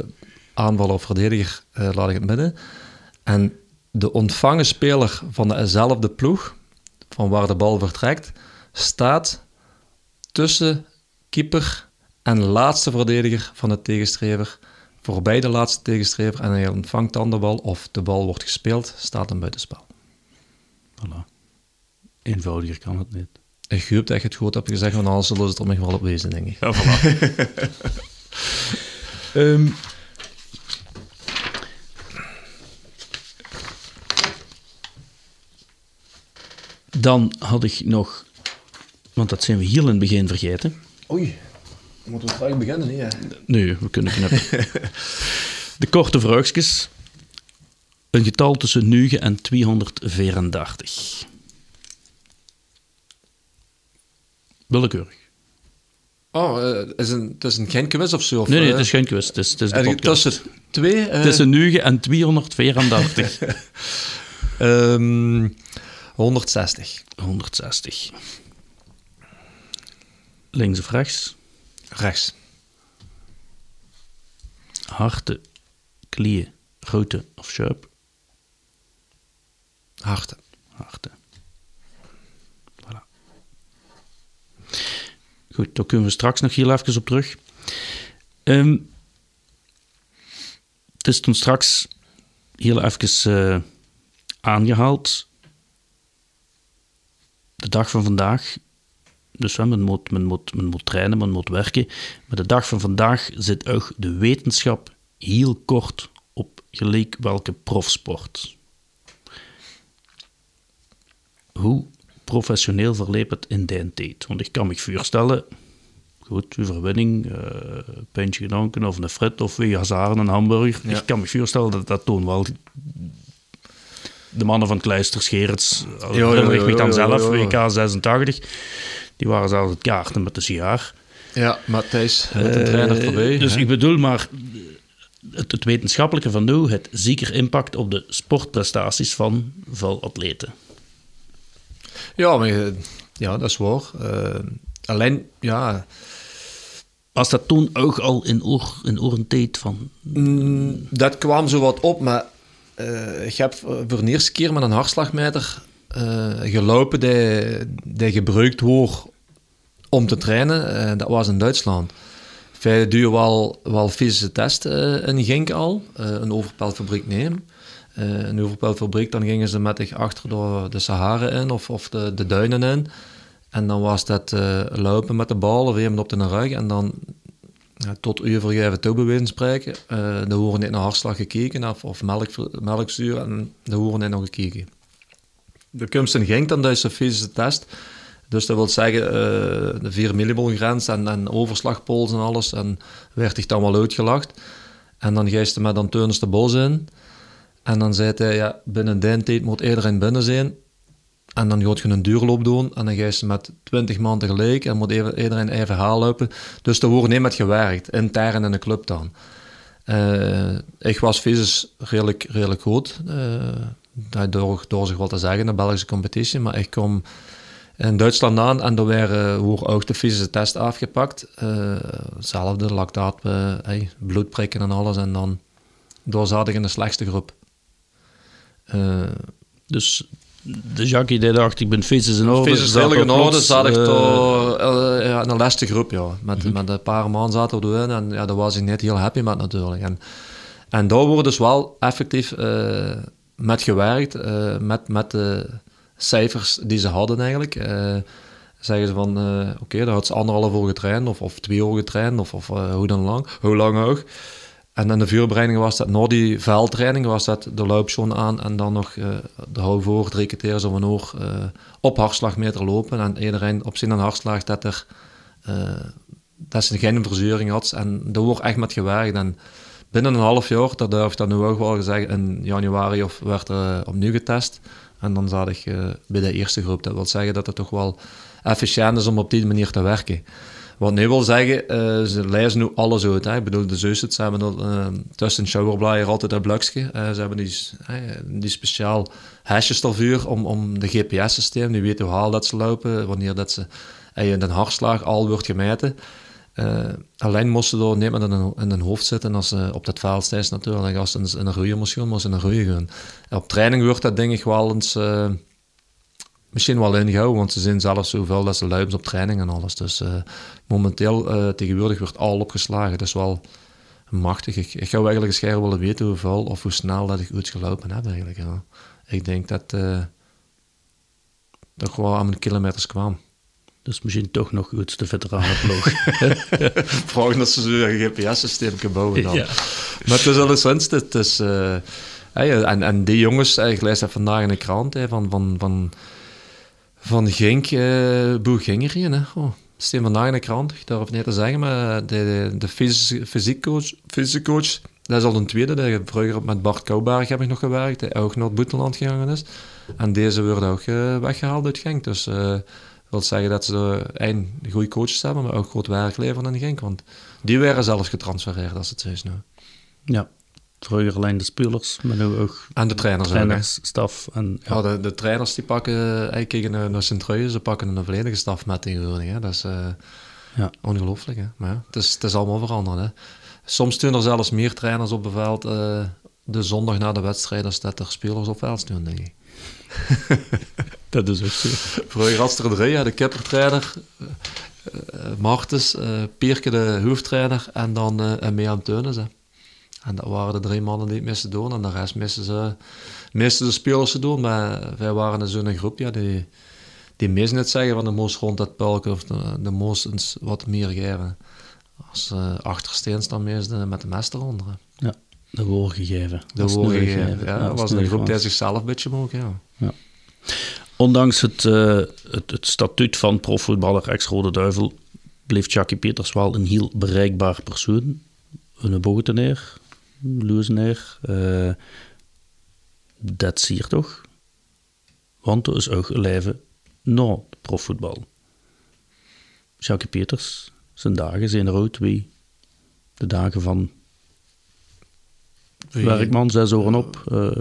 aanval of verdediger, uh, laat ik het midden. En de ontvangen speler van dezelfde ploeg, van waar de bal vertrekt, staat tussen keeper en laatste verdediger van de tegenstrever, voorbij de laatste tegenstrever, en hij ontvangt dan de bal, of de bal wordt gespeeld, staat een buitenspel. Voilà. Eenvoudiger kan het niet. Ik hoop dat je het goed hebt gezegd, want anders zullen ze het er nog wel op wezen, denk ik. Ja, voilà. um, Dan had ik nog, want dat zijn we hier in het begin vergeten. Oei, moeten we beginnen, niet? Nee, we kunnen knippen. De korte vraagjes. Een getal tussen 9 en 234. Willekeurig. Oh, uh, is een, het is een geen quiz of zo? Of, nee, nee, het is geen quiz. Het is, het is de podcast. Tussen twee? Uh... Tussen 9 en 234. um, 160. 160. Links of rechts? Rechts. Harte, klieën, grote of sharp? Harte. Harte. Goed, daar kunnen we straks nog heel even op terug. Um, het is toen straks heel even uh, aangehaald de dag van vandaag, dus men moet, men, moet, men moet trainen, men moet werken, maar de dag van vandaag zit ook de wetenschap heel kort op gelijk welke profsport. Hoe professioneel verleep het in die tijd? Want ik kan me voorstellen, goed, overwinning, uh, pintje gedronken of een frit of twee hazaren, een hamburger. Ik kan me voorstellen dat dat toen wel de mannen van Kleister, Scherets, herinner ik me dan zelf, WK 86, die waren zelfs het kaarten met de sigaar. Ja, Matthijs, met een trainer voorbij. Dus ik bedoel maar, het, het, wetenschappelijke van nu het zeker impact op de sportprestaties van veel atleten. Ja, maar, ja dat is waar. Uh, alleen, ja... Was dat toen ook al in, oor, in oorentijd van... Mm, dat kwam zo wat op, maar uh, ik heb voor de eerste keer met een hartslagmeter uh, gelopen die, die gebruikt wordt om te trainen. Uh, dat was in Duitsland. Wij duur wel, wel fysische testen in Gink al, een overpelfabriek nemen. een overpelfabriek, dan gingen ze met zich achter door de Sahara in of, of de, de duinen in. En dan was dat lopen met de bal of iemand op de rug en dan ja, tot overgeven toe spreken. Uh, er worden niet naar hartslag gekeken of, of melk, melkzuur en er worden niet nog gekeken. De komst in Genk dan is een fysische test. Dus dat wil zeggen uh, de 4 millimol grens en, en overslagpols en alles. En werd ik dan wel uitgelacht. En dan geest met dan Teunis de bos in. En dan zei hij, ja, binnen die tijd moet iedereen binnen zijn. En dan gaat je een duurloop doen en dan ga je met 20 man tegelijk en moet iedereen even haal lopen. Dus er wordt niet met gewerkt, intern in de club dan. Uh, ik was fysisch redelijk, redelijk goed. Uh, door, door zich wel te zeggen, de Belgische competitie. Maar ik kom in Duitsland aan en er werden uh, ook de fysische test afgepakt. Uh, hetzelfde, lactaat, hey, bloedprikken en alles. En dan zat ik in de slechtste groep. Dus de Jackie die dacht, ik ben fysisch in orde. Fysisch heel in orde, zat ik toch ja, in een lastige groep, ja. Met, -hmm. met een paar maanden zaten we erin en ja, daar was ik niet heel happy met natuurlijk. En, en daar wordt dus wel effectief met gewerkt, met, met de cijfers die ze hadden eigenlijk. Zeggen ze van, oké, okay, daar had ze anderhalf uur getraind of, of twee uur getraind of, of hoe dan lang, hoe lang ook. En in de vuurbereiding was dat, na die veldtraining was dat de loopschoen aan en dan nog uh, de hou voor, drie keer zo een uur uh, op hartslagmeter lopen. En iedereen op zijn hartslag dat, er, uh, dat ze geen verzuring had. En daar wordt echt met gewerkt. En binnen een half jaar, dat durf ik dan nu ook wel gezegd, in januari of werd er opnieuw getest. En dan zat ik bij de eerste groep. Dat wil zeggen dat het toch wel efficiënt is om op die manier te werken. Wat nu wil zeggen, uh, ze lezen nu alles uit. Hè. Ik bedoel, de zussen ze hebben dat, uh, tussen altijd een blokje. Uh, ze hebben die, die speciaal hesjes ervoor om, om de GPS-systeem, die weten hoe haal dat ze lopen, wanneer dat ze in de hartslag al wordt gemeten. alleen moesten ze niet met in een hoofd zitten als ze op dat veld staan natuurlijk. Als ze in een roeien moesten, moesten ze in een roeien gaan. op training wordt dat denk ik wel eens misschien wel ingehouden, want ze zijn zelfs zoveel dat ze luipen op training en alles. Dus uh, momenteel, uh, tegenwoordig wordt al opgeslagen. Dat is wel machtig. Ik, ik zou eigenlijk eens willen weten hoeveel of hoe snel dat ik goed gelopen heb eigenlijk. Ja. Ik denk dat uh, dat gewoon aan mijn kilometers kwam. Dus misschien toch nog iets de veteranenploeg. Vragen dat ze zo'n GPS-systeem bouwen dan. Ja. Maar het is alleszins, het is... En, en die jongens, ik lees dat vandaag in de krant, van, van, van van Genk, uh, Boer Gingerien. Hè. Oh, steen vandaag in de krant, ik niet te zeggen, maar de, de, fysiekcoach, fysiekcoach, dat is al een tweede. De, vroeger met Bart Kouwberg heb ik nog gewerkt, die ook naar het Boeteland gegaan is. En deze wordt ook uh, weggehaald uit Genk. Dus uh, wil zeggen dat ze een goede coaches hebben, maar ook goed werk leveren in Genk. Want die werden zelfs getransfereerd als het zo is nu. Ja, vroeger alleen de spelers, maar nu ook... En de trainers, trainers staf. En, ja. ja de, de, trainers die pakken, ik kijk naar, naar sint ze pakken een volledige staf met tegenwoordig. Hè. Dat is uh, ja. ongelooflijk. Hè. Maar ja, het, is, het is allemaal veranderd. Hè. Soms doen er zelfs meer trainers op het veld uh, de zondag na de wedstrijd als dat er spelers op veld staan, denk ik. dat is ook zo. Vroeger had er drie, de kippertrainer, uh, Martens, Pierke de hoofdtrainer en dan uh, Mean Teunis. En dat waren de drie mannen die het meeste doen. En de rest misten ze, misten de spelers te doen. Maar wij waren zo'n groep ja, die, die meest net zeggen van de moest rond dat pulken of de, de moest eens wat meer geven. Als uh, achtersteens dan meestal met de mes eronder. Ja, de woord gegeven. De woord gegeven, ja. dat was een groep die zichzelf een beetje mogen, ja. ja. Ondanks het, uh, het, het, statuut van profvoetballer ex-Rode Duivel bleef Jackie Peters wel een heel bereikbaar persoon. Een bogeteneer, Loeseneer. Uh, dat zie je toch? Want er is ook leven na profvoetbal. Jacques Peters, zijn dagen zijn er ook wie de dagen van werkman, zes oren op. Uh,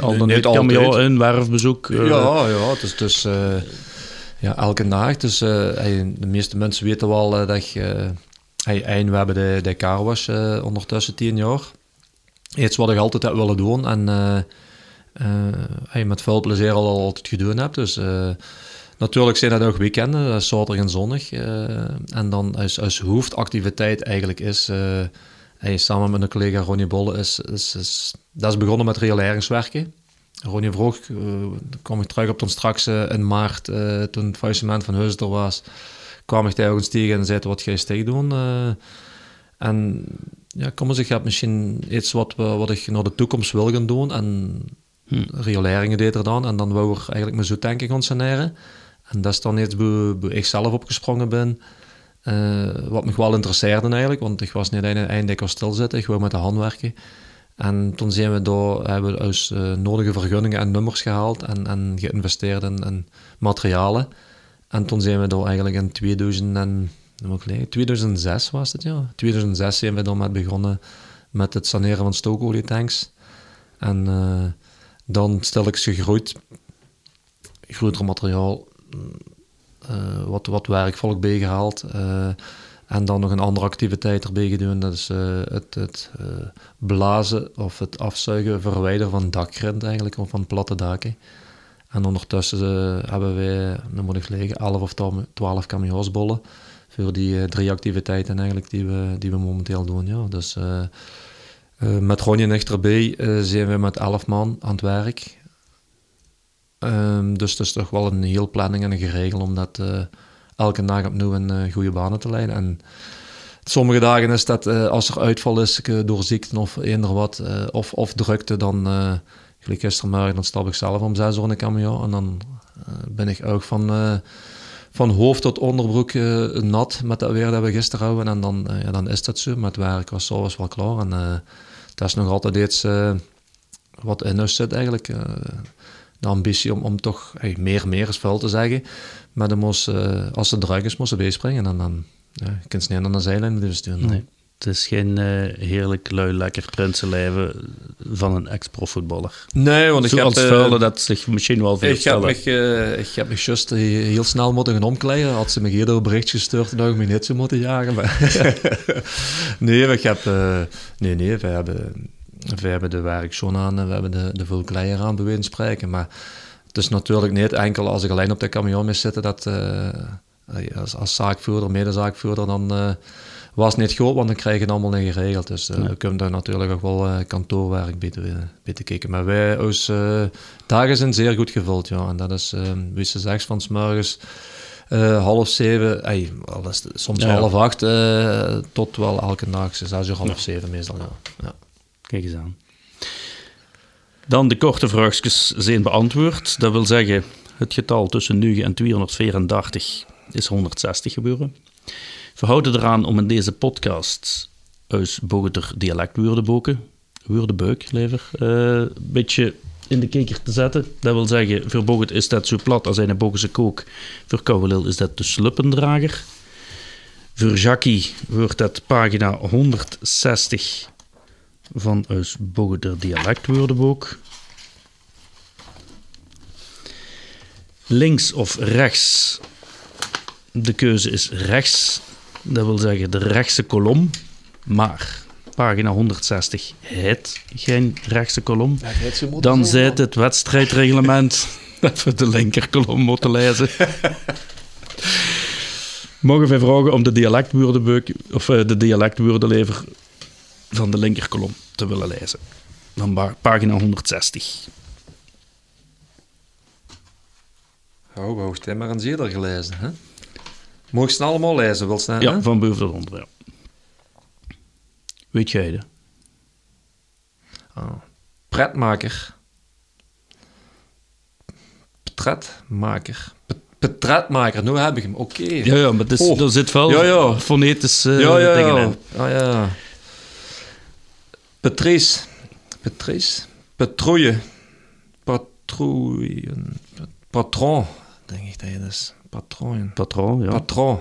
al dan niet cameo in, werfbezoek. Uh, ja, ja, het is dus uh, ja, elke dag. Dus de meeste mensen weten wel dat je Hey, en we hebben de, de carwash uh, ondertussen tien jaar. Iets wat ik altijd heb willen doen en uh, uh, met veel plezier al altijd gedaan heb. Dus natuurlijk zijn dat ook weekenden, zaterdag en zondag. en dan als, als hoofdactiviteit eigenlijk is, hey, samen met een collega Ronnie Bolle, is, is, dat is begonnen met rioleringswerken. Ronnie vroeg, kom ik terug op toen straks in maart, toen het faillissement van Heusder was kwam ik tegen tegen en zei, wat ga je steeds doen? Uh, en ja, kom eens, ik heb misschien iets wat, wat ik naar de toekomst wil gaan doen. En hm. rioleringen deed er dan. En dan wou ik eigenlijk mijn zoetanken concentreren. En dat is dan iets waar ik zelf opgesprongen ben. Uh, wat me wel interesseerde eigenlijk, want ik was niet eindelijk al stilzitten, ik wou met de hand werken. En toen zijn we door, hebben we dus uh, nodige vergunningen en nummers gehaald en, en geïnvesteerd in, in materialen. En toen zijn we daar eigenlijk in 2000 en, 2006 was het, ja. 2006 zijn we dan met begonnen met het saneren van stookolietanks. En uh, dan stel ik ze gegroeid, groter materiaal, uh, wat, wat werkvolk bijgehaald. Uh, En dan nog een andere activiteit erbij gedaan. Dat is het, het blazen of het afzuigen, verwijderen van dakgrind eigenlijk, of van platte daken. En ondertussen hebben wij, dan moet ik liggen, 11 of 12 camionsbollen voor die drie activiteiten eigenlijk die we, die we momenteel doen. Ja. Dus met Ronje en erbij zijn we met 11 man aan het werk. Um, dus het is toch wel een heel planning en een geregeld om dat uh, elke dag opnieuw uh, goede banen te leiden. En sommige dagen is dat uh, als er uitval is door ziekte of eender wat, of, of drukte, dan, gelijk gistermorgen, dan stap ik zelf om zes uur in de camion en dan ben ik ook van, van hoofd tot onderbroek nat met dat weer dat we gisteren houden. En dan, ja, dan is dat zo. Met werk was zo wel klaar. En dat is nog altijd iets wat in ons zit eigenlijk de ambitie om, om toch meer, meer is vuil te zeggen. Maar dan moest, als het druk is, moest ze bijspringen. En dan ja, je kunt ze niet aan de zijlijn blijven sturen. Nee. Het is geen uh, heerlijk lui lekker prinsenlijven van een ex-profvoetballer. Nee, want ik Zoals heb... vuile dat zich misschien wel veel ik heb, me, uh, ik heb me juist heel snel moeten gaan omkleden. Had ze me eerder een bericht gestuurd, dat ik me niet zo moeten jagen. Maar nee, ik heb... nee, nee, we hebben we hebben de werkzone aan, we hebben de, de vulkleier aan, bij spreken. Maar het is natuurlijk niet enkel als ik alleen op de camion mis zitten, dat uh, als, als zaakvoerder, medezaakvoerder, dan uh, was niet goed, want dan krijg je het allemaal niet geregeld. Dus uh, we kunnen daar natuurlijk ook wel kantoorwerk bij te, kijken. Maar wij, ons dagen zijn zeer goed gevuld, ja. En dat is, wie ze zegt, van s morgens... Uh, half zeven, ey, soms ja, half acht, uh, tot wel elke dag, zes uur half ja. zeven meestal. Ja. ja. Kijk eens aan. Dan de korte vraagjes zijn beantwoord. Dat wil zeggen, het getal tussen nu en 234 is 160 gebeuren. We houden eraan om in deze podcast uit Bogeter dialectwoordenboeken, woordenbeuk liever, uh, een beetje in de kijker te zetten. Dat wil zeggen, voor Boget is dat zo plat als een Bogense kook. Voor Kouwelil is dat de sluppendrager. Voor Jackie wordt dat pagina 160 van het Bogeder dialectwoordenboek. Links of rechts? De keuze is rechts. Dat wil zeggen de rechtse kolom. Maar pagina 160 het geen rechtse kolom. Dan zit het wedstrijdreglement dat we de linkerkolom moeten lezen. Mogen wij vragen om de dialectwoordenboek of eh, de dialectwoordenlever van de linkerkolom te willen lezen. Van pagina 160. Oh, jij maar een zeer gelezen, hè? Mocht ze allemaal lezen, wil ze? Ja, van boven tot onder, ja. Weet jij dat? Oh. Pretmaker. Pretmaker. Petretmaker, nu heb ik hem, oké. Ja, ja, maar dus, oh. er zit wel ja, ja. fonetische ja, ja, dingen ja. in. Ah, ja. Patrice. Patrice. Patrouille. Patrouille. Patron, denk ik dat je is. Patron. Patron, ja. Patron.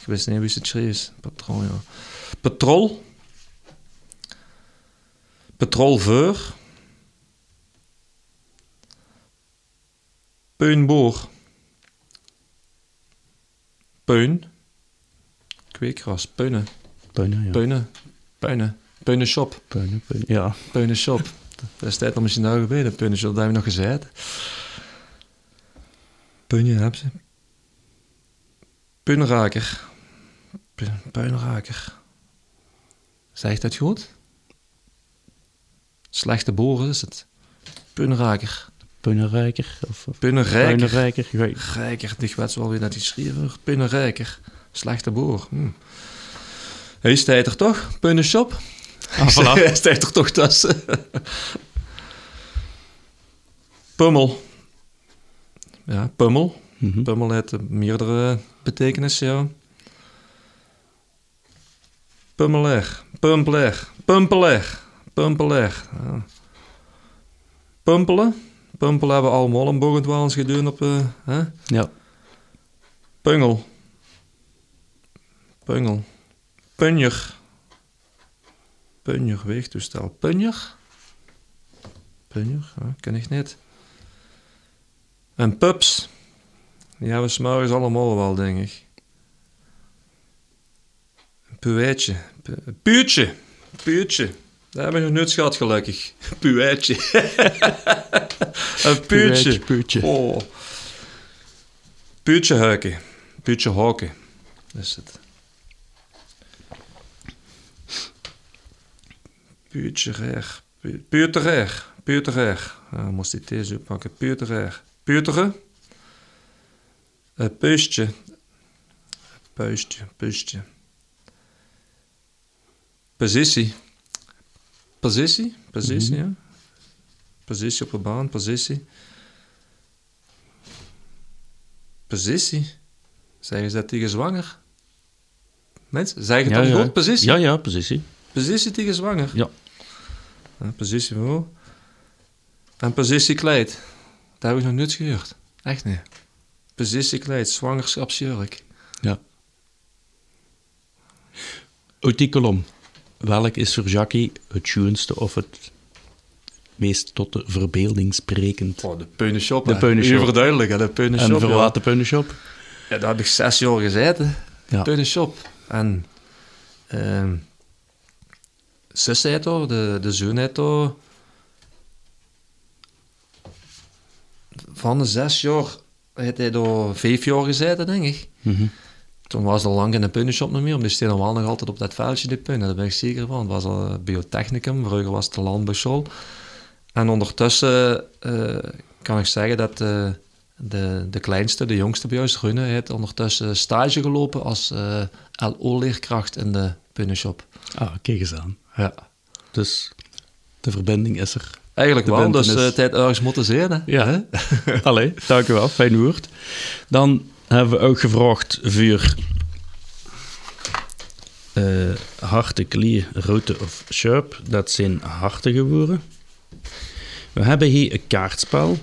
Ik wist niet wie het schreef. Patron, ja. Patrol. Patrolveur. Peunboor. Peun. Kweekgras. Peunen. Peunen, ja. Peunen. Peunen. Peunenshop. Peunen, peunen, ja. Peunenshop. Dat is tijd om misschien nou gebeden. Peunenshop, dat hebben we nog gezegd. Peunje hebben ze. Peunenraker. Peunenraker. Zegt dat goed? Slechte boren is het. Peunenraker. Peunenrijker. Of, Peunenrijker. Peunenrijker. Rijker, die weet wel weer dat hij schreef. Peunenrijker. Slechte boer. Hm. Hij er toch? Peunenshop. Ah, voilà. Hij staat er toch tussen. Pummel. Ja, pummel. Mm -hmm. Pummel heeft meerdere betekenissen, ja. Pummeler. Pumpeler. Pumpeler. Pumpeler. Ja. Pumpelen. Pumpelen hebben we allemaal een bogendwalens gedaan op... Uh, hè? Ja. Pungel. Pungel. Punjer. Punjer weegtoestel. Punjer? Punjer, ja, ken ik niet. En pups. Hebben we s'morgens allemaal wel, denk ik. Puetje. Pu- Puurtje. Puurtje. Dat heb ik nog nooit gehad, gelukkig. Puetje. een puurtje. puurtje. Oh. Puurtje huiken. Puurtje hoken. Is het. Puurtje reer. Pu- Puurte reer. Puurte reer. Ah, moest die deze oppakken. Puurte reer. Puurtere. Een puistje. Puistje. Puistje. Positie. Positie. Positie, ja. Positie op de baan. Positie. Positie. Zeggen ze dat tegen zwanger? Mensen, zeggen Ja, dat ja. goed? Positie. Ja, ja, positie. Positie tegen zwanger. Ja. En positie voor. En positie kleed. Dat heb ik nog nooit gehoord. Echt niet. Positie kleed, zwangerschapsjurk. Ja. Uit die kolom. Welk is voor Jackie het schoonste of het meest tot de verbeelding sprekend? Oh, de peunenshop. De hè. peunenshop. Overduidelijk, hè, de en peunenshop. voor wat de punnenshop? Ja, daar heb ik zes jaar gezeten. Ja. Peunenshop. En... ehm zus daar, de, de zoon daar... Van de zes jaar heeft hij daar vijf jaar gezeten, denk ik. Mhm. Toen was er lang in de punnenshop nog meer, maar die staan nog altijd op dat veldje, die punnen. Daar ben ik zeker van. Het was al biotechnicum, vroeger was het de landbouwschool. En ondertussen eh, kan ik zeggen dat eh, de, de kleinste, de jongste bij ons, Rune, heeft ondertussen stage gelopen als eh, LO-leerkracht in de punnenshop. Ah, kijk eens aan. Ja. Dus de verbinding is er. Eigenlijk De wel, dus eh, heeft ergens moeten zijn. Hè? Ja. Allee, dank u wel. Fijn woord. Dan hebben we ook gevraagd voor eh harte, klie, route of sharp. Dat zijn harten geworden. We hebben hier een kaartspel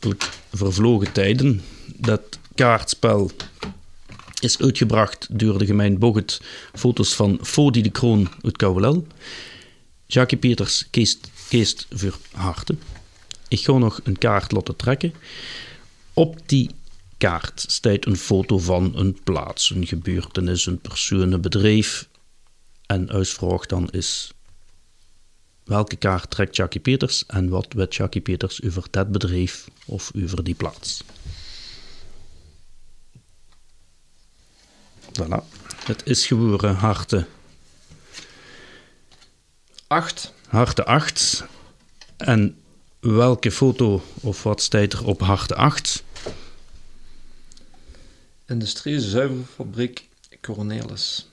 uit vervlogen tijden. Dat kaartspel is uitgebracht door de gemeente Boget. Foto's van Fodi de Kroon uit Kouwelel. Jackie Peters kiest, kiest voor harten. Ik ga nog een kaart laten trekken. Op die kaart staat een foto van een plaats, een gebeurtenis, een persoon, een bedrijf. En uitvraag dan is welke kaart trekt Jackie Peters en wat weet Jackie Peters over dat bedrijf of over die plaats. Voilà. Het is geworden harte, Acht. Harte 8. En welke foto of wat staat er op harte 8? Industrie Zuivelfabriek Cornelis.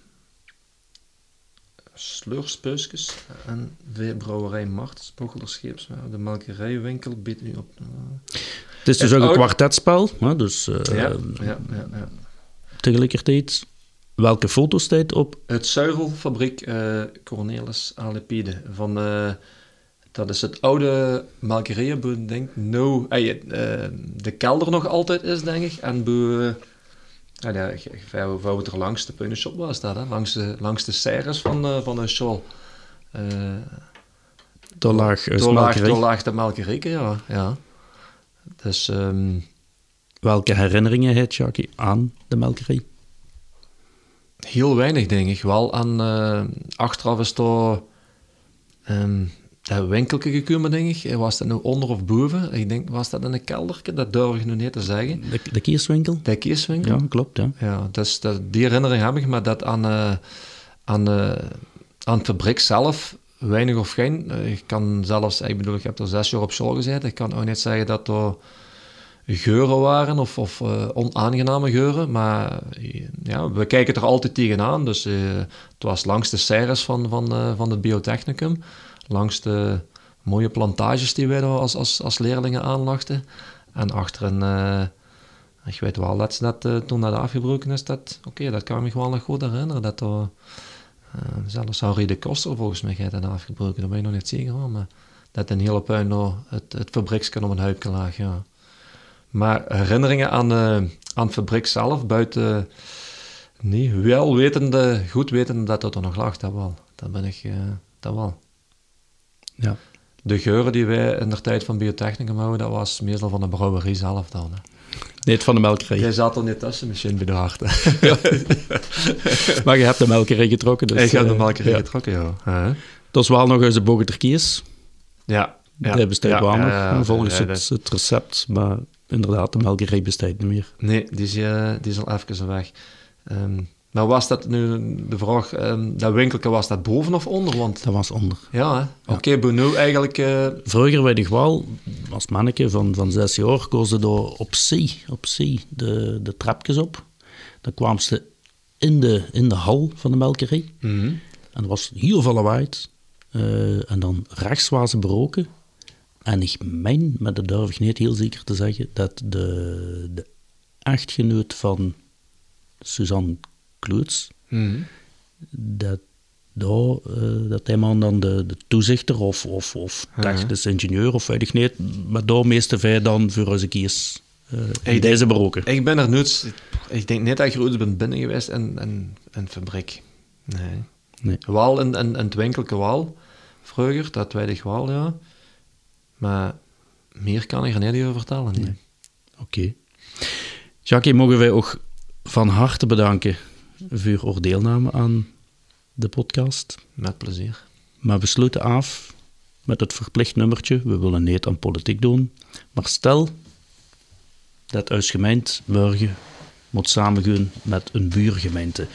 Sleurspeusjes en veebrouwerij Martens, Scheepswerf. De melkerijwinkel biedt nu op. Het is dus ook een oude- kwartetspel, hè, dus eh, ja, ja, ja, ja. tegelijkertijd. Welke foto staat op? Het zuivelfabriek eh, Cornelis Alepide. Van, eh, dat is het oude melkerijenboer, denk ik. No, eh, de kelder nog altijd is, denk ik. En boe, ja, ja, vijf er langs de punnenshop was dat, hè? Langs de, langs de serres van, van een school. Is door, laag, door laag de melkerij, ja. ja. Dus ehm, Welke herinneringen heeft Jackie aan de melkerij? Heel weinig, denk ik. Wel aan... eh, achteraf is ehm dat winkeltje gekomen, denk ik. Was dat nou onder of boven? Ik denk, was dat in een keldertje? Dat durf ik nog niet te zeggen. De, de kierswinkel? De kieswinkel? Ja, klopt. Ja. Ja, dus dat, die herinnering heb ik, maar dat aan, eh, aan, eh, aan het fabriek zelf weinig of geen. Ik kan zelfs, ik bedoel, ik heb er zes jaar op school gezeten. Ik kan ook niet zeggen dat er geuren waren of, of eh, onaangename geuren, maar ja, we kijken er altijd tegenaan. Dus eh, het was langs de serres van, van, eh, van het biotechnicum, langs de mooie plantages die wij als, als, als leerlingen aanlachten. En achter een... ik weet wel dat dat toen dat afgebroken is, dat, oké, dat kan ik me wel nog goed herinneren. Dat er, zelfs Henri de Koster volgens mij heeft dat afgebroken, daar ben ik nog niet zeker van. Maar dat een hele puin het, het fabrieksken om een huipje ja. Maar herinneringen aan, eh, aan het fabriek zelf, buiten, nee, wel wetende, goed wetende dat dat er nog lag, dat wel. Dat ben ik, eh, dat wel. Ja. De geuren die wij in de tijd van biotechnicum houden, dat was meestal van de brouwerie zelf dan. Hè. Niet van de melkerij. Jij zat er niet tussen misschien bij de harten. maar je hebt de melkerij getrokken. Dus, ik heb de eh, melkerij ja. getrokken, ja. Dat is wel nog eens de bogerterkies. Ja. ja. Die bestaat ja, wel nog, ja, ja, volgens ja, het, het recept. Maar inderdaad, de melkerij bestaat niet meer. Nee, die is, uh, die is al even weg. Um, maar was dat nu de vraag, um, dat winkelke, was dat boven of onder? Want... Dat was onder. Ja? Oké, okay, eigenlijk... Uh... Vroeger bij de Gwaal, als manneke van, van zes jaar, koos ze door op zee, op zee de, de trapjes op. Dan kwamen ze in de, in de hal van de melkerij. Mm -hmm. En er was heel veel lawaai. Uh, en dan rechts waren ze broken. En ik meen, maar dat durf ik niet heel zeker te zeggen, dat de, de echtgenoot van Suzanne Kloets, mm -hmm. dat, daar, uh, dat hij man dan de, de toezichter of, of, of technisch ingenieur of weet ik niet, maar daar meeste wij dan voor onze kies uh, in deze beroken. Ik ben er nooit, ik denk niet dat ik er bent binnen geweest in een, een fabriek. Nee. nee. Wel in, in, in het winkelke wel, vroeger, dat weet ik wel, ja. Maar meer kan ik er niet over vertellen. Nee. nee. Oké. Okay. Jackie, mogen wij ook van harte bedanken voor uw deelname aan de podcast. Met plezier. Maar we sluiten af met het verplicht nummertje. We willen niet aan politiek doen. Maar stel dat als gemeente morgen moet samengaan met een buurgemeente.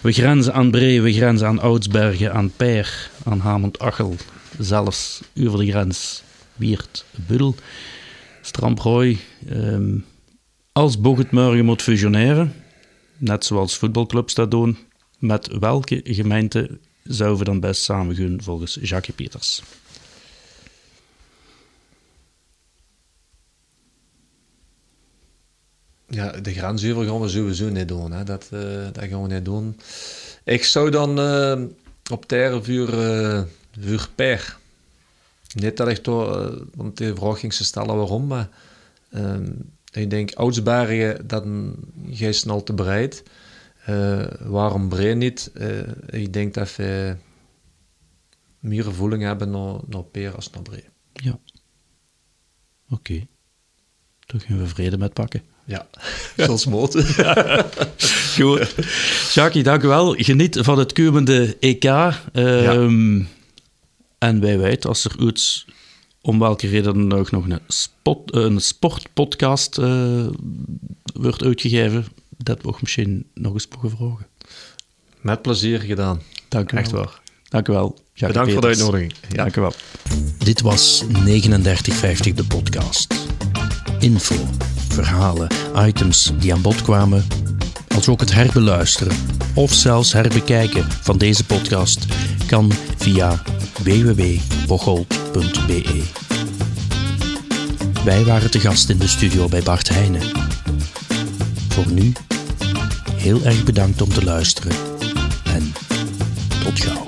We grenzen aan Bree, we grenzen aan Oudsbergen, aan Peer, aan Hamond-Achel. Zelfs over de grens Wiert, Buddel, Stramprooi. Um, als Boget morgen moet fusioneren, net zoals voetbalclubs dat doen, met welke gemeente zouden we dan best samengaan volgens Jacques Peters? Ja, de grensuiver gaan we sowieso niet doen. Hè. Dat, uh, dat gaan we niet doen. Ik zou dan uh, op terre vuur, uh, vuur per. Niet dat ik toch, want de vraag ging ze stellen waarom, maar ik denk Oudsbergen, dat gij snel te breed. Uh, waarom Bree niet? Uh, ik denk dat we meer gevoeling hebben naar, naar Peer als naar Bree. Ja. Oké. Okay. Toch gaan we vrede met pakken. Ja, zoals motor. Goed. Jackie, dank u wel. Geniet van het komende EK. Um, ja. En wij weten, als er iets om welke reden dan ook nog een, spot, een sportpodcast uh, wordt uitgegeven, dat we ook misschien nog eens mogen vragen. Met plezier gedaan. Dank u Echt wel. waar. Dank u wel. Jacques Bedankt Peters. voor de uitnodiging. Ja. Dank u wel. Dit was 3950 de podcast. Info, verhalen, items die aan bod kwamen, als ook het herbeluisteren of zelfs herbekijken van deze podcast kan via www.bocholt.be. Wij waren te gast in de studio bij Bart Heijnen. Voor nu, heel erg bedankt om te luisteren en tot gauw.